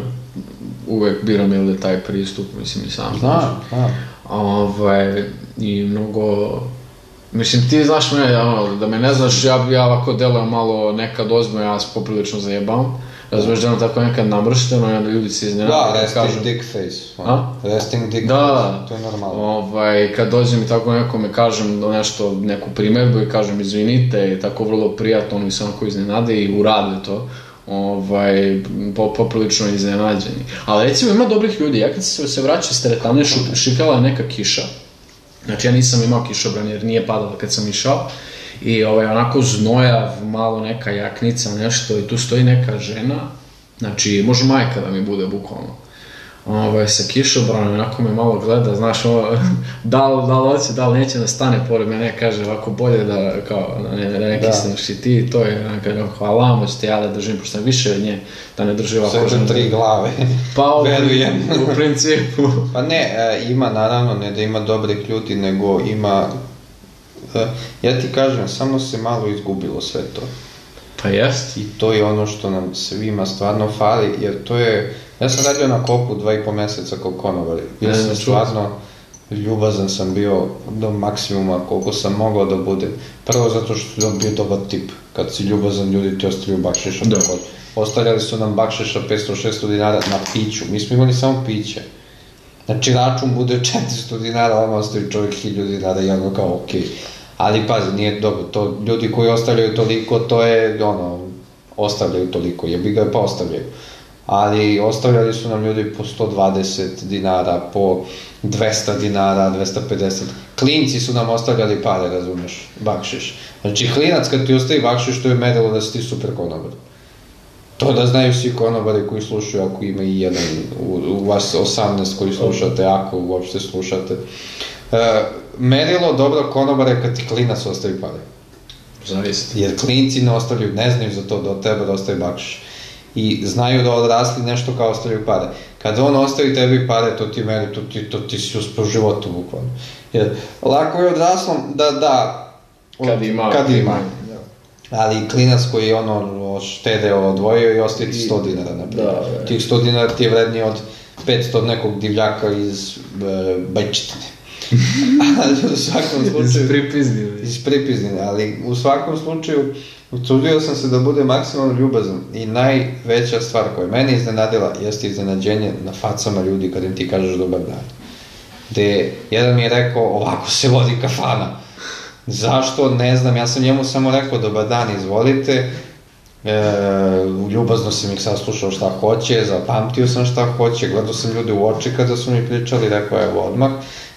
uvek biram ili da taj pristup, mislim, i sam znaš. Znam, znam. Ovaj, i mnogo... Mislim, ti znaš me, ono, da me ne znaš, ja, ja ovako delujem malo nekad ozbiljno, ja se poprilično zajebavam. Razumeš da je ono tako nekad namršteno i onda ljudi se iznenade. Da, resting kažu- dick face. A? Resting dick Da, face, to je normalno. Ovaj, kad dođem i tako nekome kažem da nešto, neku primjedbu i kažem izvinite i tako vrlo prijatno, oni se onako iznenade i urade to. Ovaj, po, poprilično iznenađeni. Ali recimo ima dobrih ljudi, ja kad se, se vraćam iz teretane, šikala je neka kiša. Znači ja nisam imao kišobran jer nije padalo kad sam išao. I ovaj, onako znojav, malo neka jaknica, nešto, i tu stoji neka žena, znači može majka da mi bude bukvalno. Ovaj, sa kišobranom, onako me malo gleda, znaš, ovo, *laughs* da li, da li hoće, da li neće da stane pored mene, kaže ovako bolje da, kao, da ne, da ne Da. kisneš i ti, to je, ona kaže, hvala vam, hoćete ja da držim, pošto sam više od nje, da ne drži ovako Sve žena. tri glave. Pa, u, Verujem. *laughs* u principu. Pa ne, e, ima naravno, ne da ima dobrih ljudi, nego ima... e, ja ti kažem, samo se malo izgubilo sve to. Pa jest. I to je ono što nam svima stvarno fali, jer to je... Ja sam radio na kopu dva i po mjeseca kao konobar. Ja Ne, sam ne, stvarno ljubazan sam bio do maksimuma koliko sam mogao da budem. Prvo zato što sam bio dobar tip. Kad si ljubazan, ljudi ti ostavljaju bakšiša. Da. Ostavljali su nam bakšiša 500-600 dinara na piću. Mi smo imali samo piće. Znači račun bude *laughs* 400 dinara, ono ostavi čovjek 1000 dinara i ono kao okej. Ali pazi, nije dobro, to ljudi koji ostavljaju toliko, to je ono, ostavljaju toliko, jebi ga pa ostavljaju. Ali ostavljali su nam ljudi po 120 dinara, po 200 dinara, 250. Klinci su nam ostavljali pare, razumeš, bakšiš. Znači klinac kad ti ostavi bakšiš, to je merilo da si ti super konobar. To da znaju svi konobari koji slušaju, ako ima i jedan u, u vas 18 koji slušate, ako uopšte slušate. E, merilo dobro konobara je kad ti klinac ostavi pare. Zaista. Jer klinci ne ostavljaju, ne znaju za to da od tebe da ostavi bakšiš. I znaju da odrasli nešto kao ostavljaju pare. Kad on ostavi tebi pare, to ti meri, to ti, to ti si uspio u životu, bukvalno. Jer lako je odraslom da da... Kad ima. Kad ima. Da. Ali klinac koji je ono štedeo, odvojio i ostaje ti 100 dinara, na primjer. Da, da. Tih 100 dinara ti je vrednije od 500 od nekog divljaka iz e, Bajčetine. *laughs* Ali u svakom slučaju... Pripizdili. Iz pripizdine, ali u svakom slučaju utrudio sam se da bude maksimalno ljubazan i najveća stvar koja je mene iznenadila jeste iznenađenje na facama ljudi kad im ti kažeš dobar dan. Gde jedan mi je rekao ovako se vodi kafana. Zašto? Ne znam, ja sam njemu samo rekao dobar dan, izvolite. E, ljubazno sam ih saslušao šta hoće, zapamtio sam šta hoće, gledao sam ljude u oči kada su mi pričali, rekao evo odmah,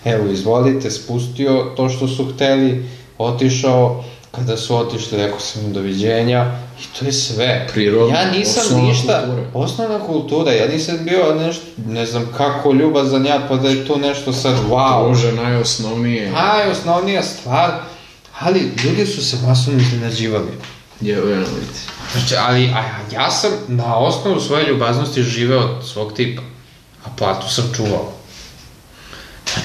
evo izvolite, spustio to što su hteli, otišao, kada su otišli rekao sam im doviđenja i to je sve. Prirodno, ja nisam osnovna ništa, kultura. osnovna kultura, ja nisam bio nešto, ne znam kako ljubazan ja, pa da je to nešto sad wow. Druže, najosnovnije. Najosnovnija stvar, ali ljudi su se masovno iznenađivali. Je, je, vidite. Znači, ali a, ja sam na osnovu svoje ljubaznosti živeo od svog tipa, a platu sam čuvao.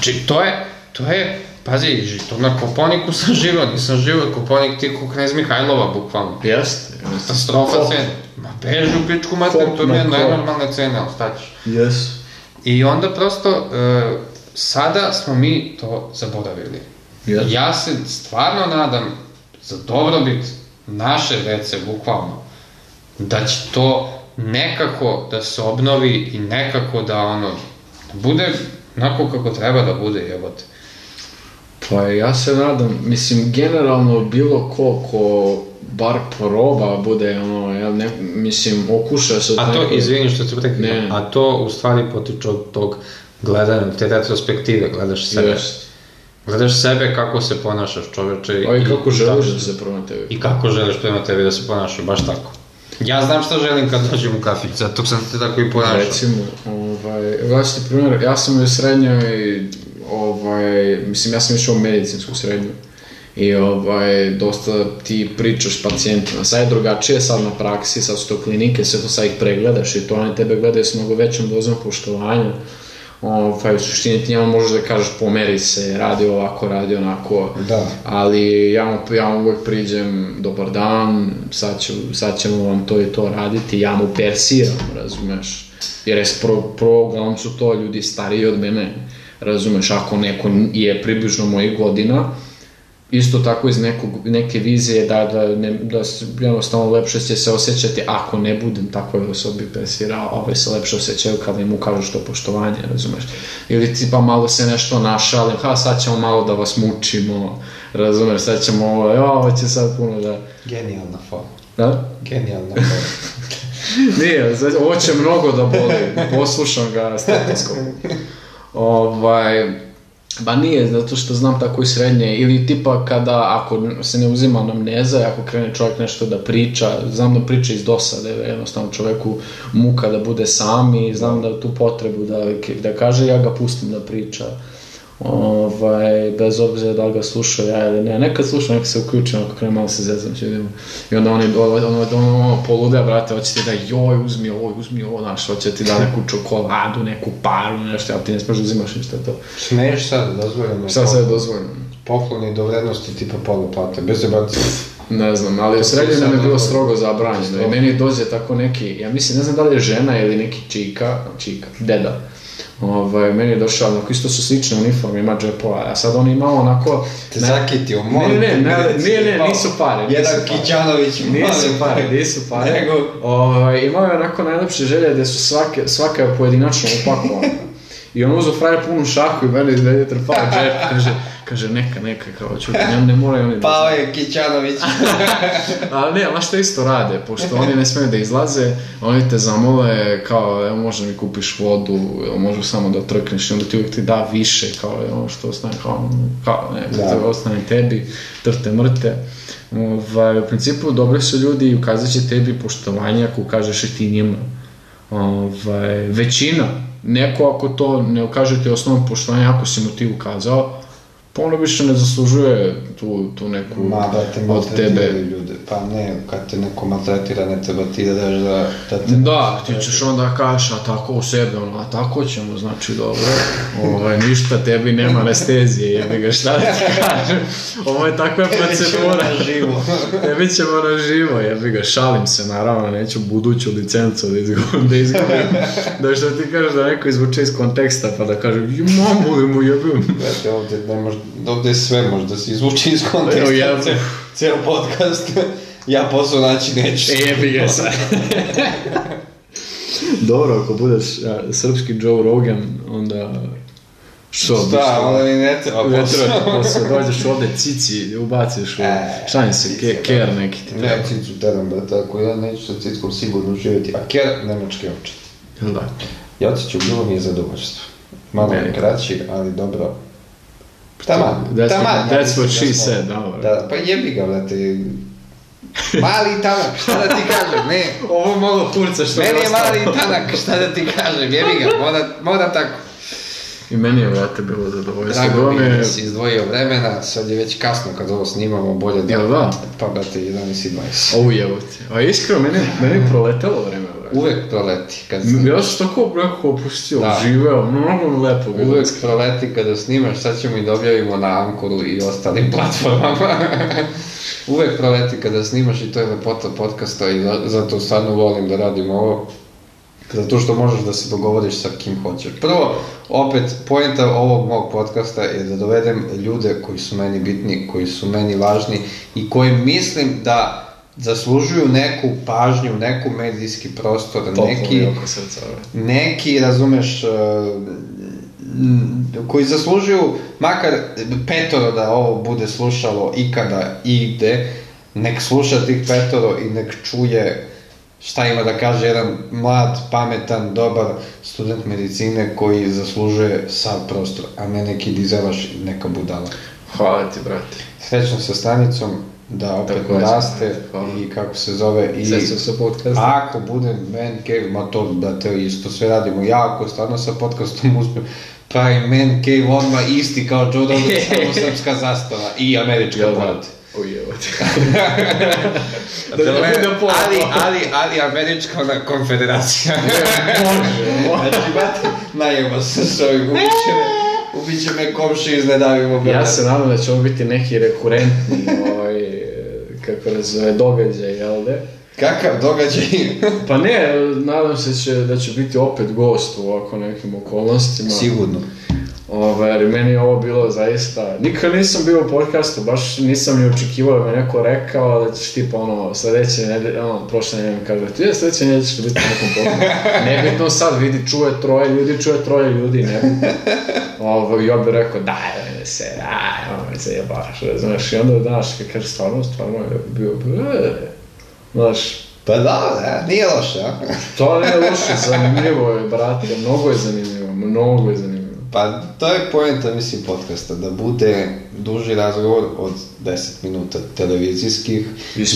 Znači, to je, to je, pazi, to na Koponiku sam *laughs* živeo, nisam živeo Koponik ti ko knez Mihajlova, bukvalno. Jeste. Katastrofa cena. Ma beži u pičku mater, to mi je na kop. nenormalna cena, ali šta ćeš? Jesu. I onda prosto, e, sada smo mi to zaboravili. Jeste. Ja se stvarno nadam za dobrobit naše dece, bukvalno, da će to nekako da se obnovi i nekako da ono, bude onako kako treba da bude, jebote. Pa ja se nadam, mislim, generalno bilo ko ko bar proba bude ono, jel, ne, mislim, okuša se A to, nekog- izvini što te prekidam, Ne. a to u stvari potiče od tog gledanja, te retrospektive, gledaš sebe. Jest. Gledaš sebe kako se ponašaš čoveče. A i kako želiš kako- da se prema tebi. I kako želiš prema tebi da se ponašaš, baš tako. Ja znam šta želim kad dođem u kafić, zato sam te tako i ponašao. Recimo, ovaj, vlastni primjer, ja sam u srednjoj, ovaj, mislim, ja sam išao u medicinsku srednju. I ovaj, dosta ti pričaš pacijentima. Sad je drugačije, sad na praksi, sad su to klinike, sve to sad ih pregledaš i to oni tebe gledaju s mnogo većom dozom poštovanja. Ovaj, u suštini ti njemu možeš da kažeš pomeri se, radi ovako, radi onako. Da. Ali ja mu, ja mu uvek priđem, dobar dan, sad, ću, sad ćemo vam to i to raditi, ja mu persiram, razumeš? Jer je pro, pro, uglavnom su to ljudi stariji od mene, razumeš, ako neko je približno mojih godina, isto tako iz nekog, neke vizije da, da, ne, da jednostavno lepše će se osjećati ako ne budem takvoj osobi persirao, ove se lepše osjećaju kada im ukažeš to poštovanje, razumeš? Ili tipa malo se nešto našalim, ha sad ćemo malo da vas mučimo, razumeš, sad ćemo ovo, jo, ovo će sad puno da... Genijalna fora. Da? Genijalna *laughs* fora. Nije, znači, ovo će mnogo da boli, *laughs* poslušam ga stetoskop. Ovaj, Ba nije, zato što znam tako i srednje, ili tipa kada, ako se ne uzima anamneza, ako krene čovjek nešto da priča, znam da priča iz dosade, jednostavno čovjeku muka da bude sam i znam da tu potrebu da, da kaže, ja ga pustim da priča. Ovaj, bez obzira da li ga slušao ja ili ne. Nekad slušam, nekad se uključim, ako krene malo se zezam, će vidimo. I onda oni, ono, ono, ono, polude, brate, hoće ti da joj, uzmi ovo, uzmi ovo, znaš, hoće ti da neku čokoladu, neku paru, nešto, ali ti ne smeš da uzimaš ništa to. Smeješ sad, dozvoljeno. Šta sad je dozvoljeno? Pokloni do vrednosti tipa pola plate, bez jebanci. Ne znam, ali u srednje nam je bilo strogo zabranjeno i meni dođe tako neki, ja mislim, ne znam da li je žena ili neki čika, čika, deda, Ovaj, meni je došao, onako, isto su slične uniforme, ima džepova, a sad on ima onako... Te zakitio, Ne, molim ne, te, ne, nije, mi ne, malo. nisu pare, nisu Jedan pare. Kićanović, Nisu pare, nisu pare. Nego, Ovaj, imao je onako najlepše želje gde su svake, svaka je pojedinačno upakovana. I on uzeo frajer punu šaku i meni da je trpao džep, kaže, kaže neka, neka, kao čuti, ne, ne moraju oni da pao je Kićanović. *laughs* Ali ne, ali što isto rade, pošto oni ne smiju da izlaze, oni te zamole kao, evo može mi kupiš vodu, evo može samo da trkneš i onda ti uvijek ti da više, kao ono što ostane, kao, kao ne, Da. da. ostane tebi, trte mrte. Ovaj, u principu dobri su ljudi i ukazat će tebi poštovanje ako ukažeš i ti njima. Ovaj, većina, neko ako to ne ukaže ti osnovno poštovanje, ako si mu ti ukazao, ono više ne zaslužuje tu, tu neku Ma, da te od tebe. ljude. Pa ne, kad te neko maltretira, ne treba ti da daš da, da te... Da, ti ćeš onda kažeš, a tako u sebe, ono, a tako ćemo, znači, dobro, ovaj, ništa, tebi nema anestezije, jebi ga, šta da ti kažem, ovo je takva procedura, na živo. tebi ćemo na živo, jebi ga, šalim se, naravno, neću buduću licencu da izgubim, da izgubim, da što ti kažeš da neko izvuče iz konteksta, pa da kaže, mamu li mu jebim, Znate, ovdje, ne mož, ovdje sve može da se izvuči iz konteksta. Evo, ja- Ceo- Ceo podcast. Ja posao naći neću. e, jebi ga sad. *laughs* Dobro, ako budeš a, srpski Joe Rogan, onda... Što? Da, onda ni ne treba Ne posao. treba ti posao, dođeš ovde cici, ubaciš u, E, šta mi se, ke, cice, ker neki ti treba. Ne, cicu teram, brate, ako ja neću sa cickom sigurno živjeti. A ker, nemački ovče. Jel da? Jociću, bilo mi je zadovoljstvo. Malo je kraći, ali dobro. Taman, That's taman. what- that's what da she said, dobro. Da, pa jebi ga, brate. Mali tanak, šta da ti kažem, ne. Ovo malo kurca što Meni je mali tanak, šta da ti kažem, jebi ga, mora, mora tako. I meni je, vrate, bilo zadovoljstvo. Drago mi je je, da si izdvojio vremena, sad je već kasno kad ovo snimamo, bolje da... Jel da? Pa, brate, 11.20. ovu jevote. A iskreno, meni, meni je proletelo vreme. Uvek proleti kad Ja snimaš. sam tako nekako opustio, Da. živeo, mnogo lepo bilo. Uvek proleti kada snimaš, sad ćemo i da objavimo na Ankoru i ostalim *laughs* platformama. Uvek proleti kada snimaš i to je lepota podcasta i za- zato stvarno volim da radim ovo. Zato što možeš da se dogovoriš sa kim hoćeš. Prvo, opet, poenta ovog mog podcasta je da dovedem ljude koji su meni bitni, koji su meni važni i koji mislim da zaslužuju neku pažnju, neku medijski prostor, Toplo neki oko srca, neki, razumeš, uh, m, koji zaslužuju makar petoro da ovo bude slušalo ikada i ide, nek sluša tih petoro i nek čuje šta ima da kaže jedan mlad, pametan, dobar student medicine koji zaslužuje sav prostor, a ne neki dizelaš i neka budala. Hvala ti, brate. Srećno sa stanicom, da opet Takođe, raste i kako se zove i Srećno sa podcastom. ako budem man cave, ma to da te isto sve radimo, ja ako stvarno sa podcastom uspijem, pravim man cave odmah isti kao Joe *laughs* samo srpska zastava i američka *laughs* da? porod. Ujevati. Da, da bude pola. ali, ali, ali američka ona konfederacija. Znači, brate, najeba se s ovim, ubit će me, ubit će me komši iz Nedavimo Ja se nadam da će ovo biti neki rekurentni, *laughs* ovaj, kako ne zove, događaj, jel de? Kakav događaj? *laughs* Pa ne, nadam se će, da će biti opet gost u ovako nekim okolnostima. Sigurno. Ovaj, jer meni je ovo bilo zaista... Nikad nisam bio u podcastu, baš nisam ni očekivao da me neko rekao da ćeš tipa ono, sledeće nedelje, ono, prošle nedelje mi kaže, ti je sledeće nedelje ćeš biti u nekom podcastu. Nebitno sad, vidi, čuje troje ljudi, čuje troje ljudi, nebitno. *laughs* Ovaj, ja bih rekao, ne se, daj, ono, se jebaš, razumeš, i onda, znaš, kaže, stvarno, stvarno je bio, e, znaš, Pa da, da, nije loše, a? *laughs* to nije loše, zanimljivo je, brate, mnogo je zanimljivo, mnogo je zanimljivo. Pa to je poenta, mislim, podcasta, da bude duži razgovor od 10 minuta televizijskih,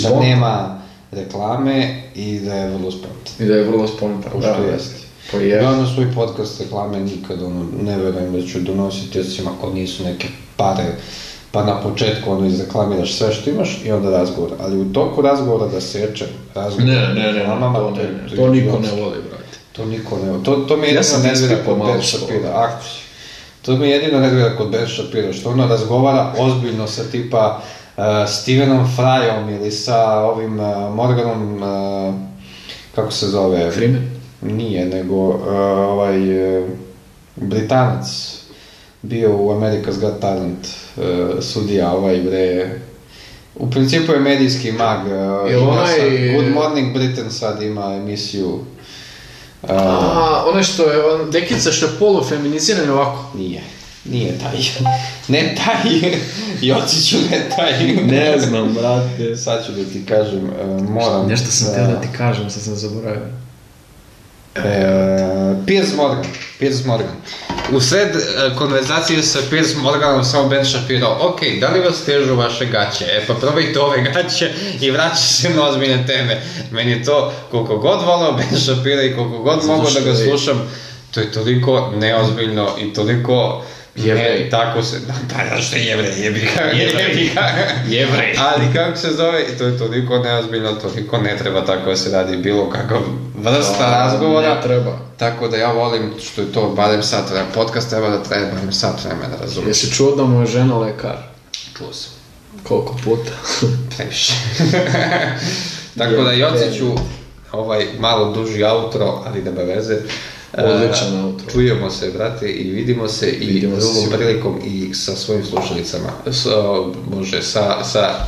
da nema reklame i da je vrlo spontan. I da je vrlo spontan, da, što da. jeste. Pa je. Ja na svoj podcast reklame nikad ono, ne verujem da ću donositi, osim ako nisu neke pare, pa na početku ono izreklamiraš sve što imaš i onda razgovor. Ali u toku razgovora da seče razgovor. Ne, ne, ne, reklamama, to, je- ne, je to niko ne voli, brate. To niko ne To, to mi je Ja sam nervira ispipao kod malo Ben. Shapira. Ako si. To mi je jedino nervira kod Ben Shapira, što ono razgovara ozbiljno sa tipa uh, Stevenom Fryom ili sa ovim uh, Morganom, uh, kako se zove? Freeman? Nije, nego uh, ovaj uh, Britanac bio u America's Got Talent, uh, sudija ovaj bre, u principu je medijski mag, uh, Jel ima onaj- sad- Good Morning Britain sad ima emisiju, uh, A, ono što je, on, dekica što je polufeminiziran ovako. Nije. Nije taj. *laughs* Ne taj. *laughs* Jociću ne taj. znam, brate. Sad ću da ti kažem, e, moram... Nešto sam teo da ti kažem, sad sam zaboravio. E, Piers Morgan. Piers Morgan. U sred e, konverzacije sa Piers Morganom samo Ben Shapiro, ok, da li vas težu vaše gaće? E pa probajte ove gaće i vraća se na ozbiljne teme. Meni je to, koliko god volao Ben Shapiro i koliko god mogu da ga slušam, to je toliko neozbiljno i toliko... Jevrej. Ne, tako se, pa zašto je jevrej, jebi ga, jebi ga. Jevrej. Ali kako se zove, to je toliko neozbiljno, toliko ne treba tako da se radi bilo kakav vrsta Da, razgovora. ne treba. Tako da ja volim što je to barem sat vremena. Podcast treba da traje barem sat vremena, razumiješ? Jesi čuo da mu je žena lekar? Čuo sam. Koliko puta? *laughs* Previše. *laughs* Tako da Joci ću ovaj malo duži outro, ali nema veze. Odličan E, outro. Čujemo se, brate, i vidimo se i Vidimo drugom prilikom i sa svojim slušalicama. S, o, može, sa, sa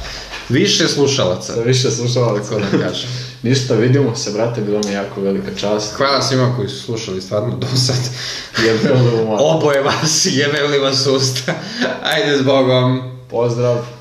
više slušalaca. Da više slušala Tako da kažem. *laughs* Ništa, vidimo se, brate, bilo mi jako velika čast. Hvala svima koji su slušali stvarno do sad. Jebeo da mu Oboje vas, jebe li vas usta. *laughs* Ajde s Bogom. Pozdrav.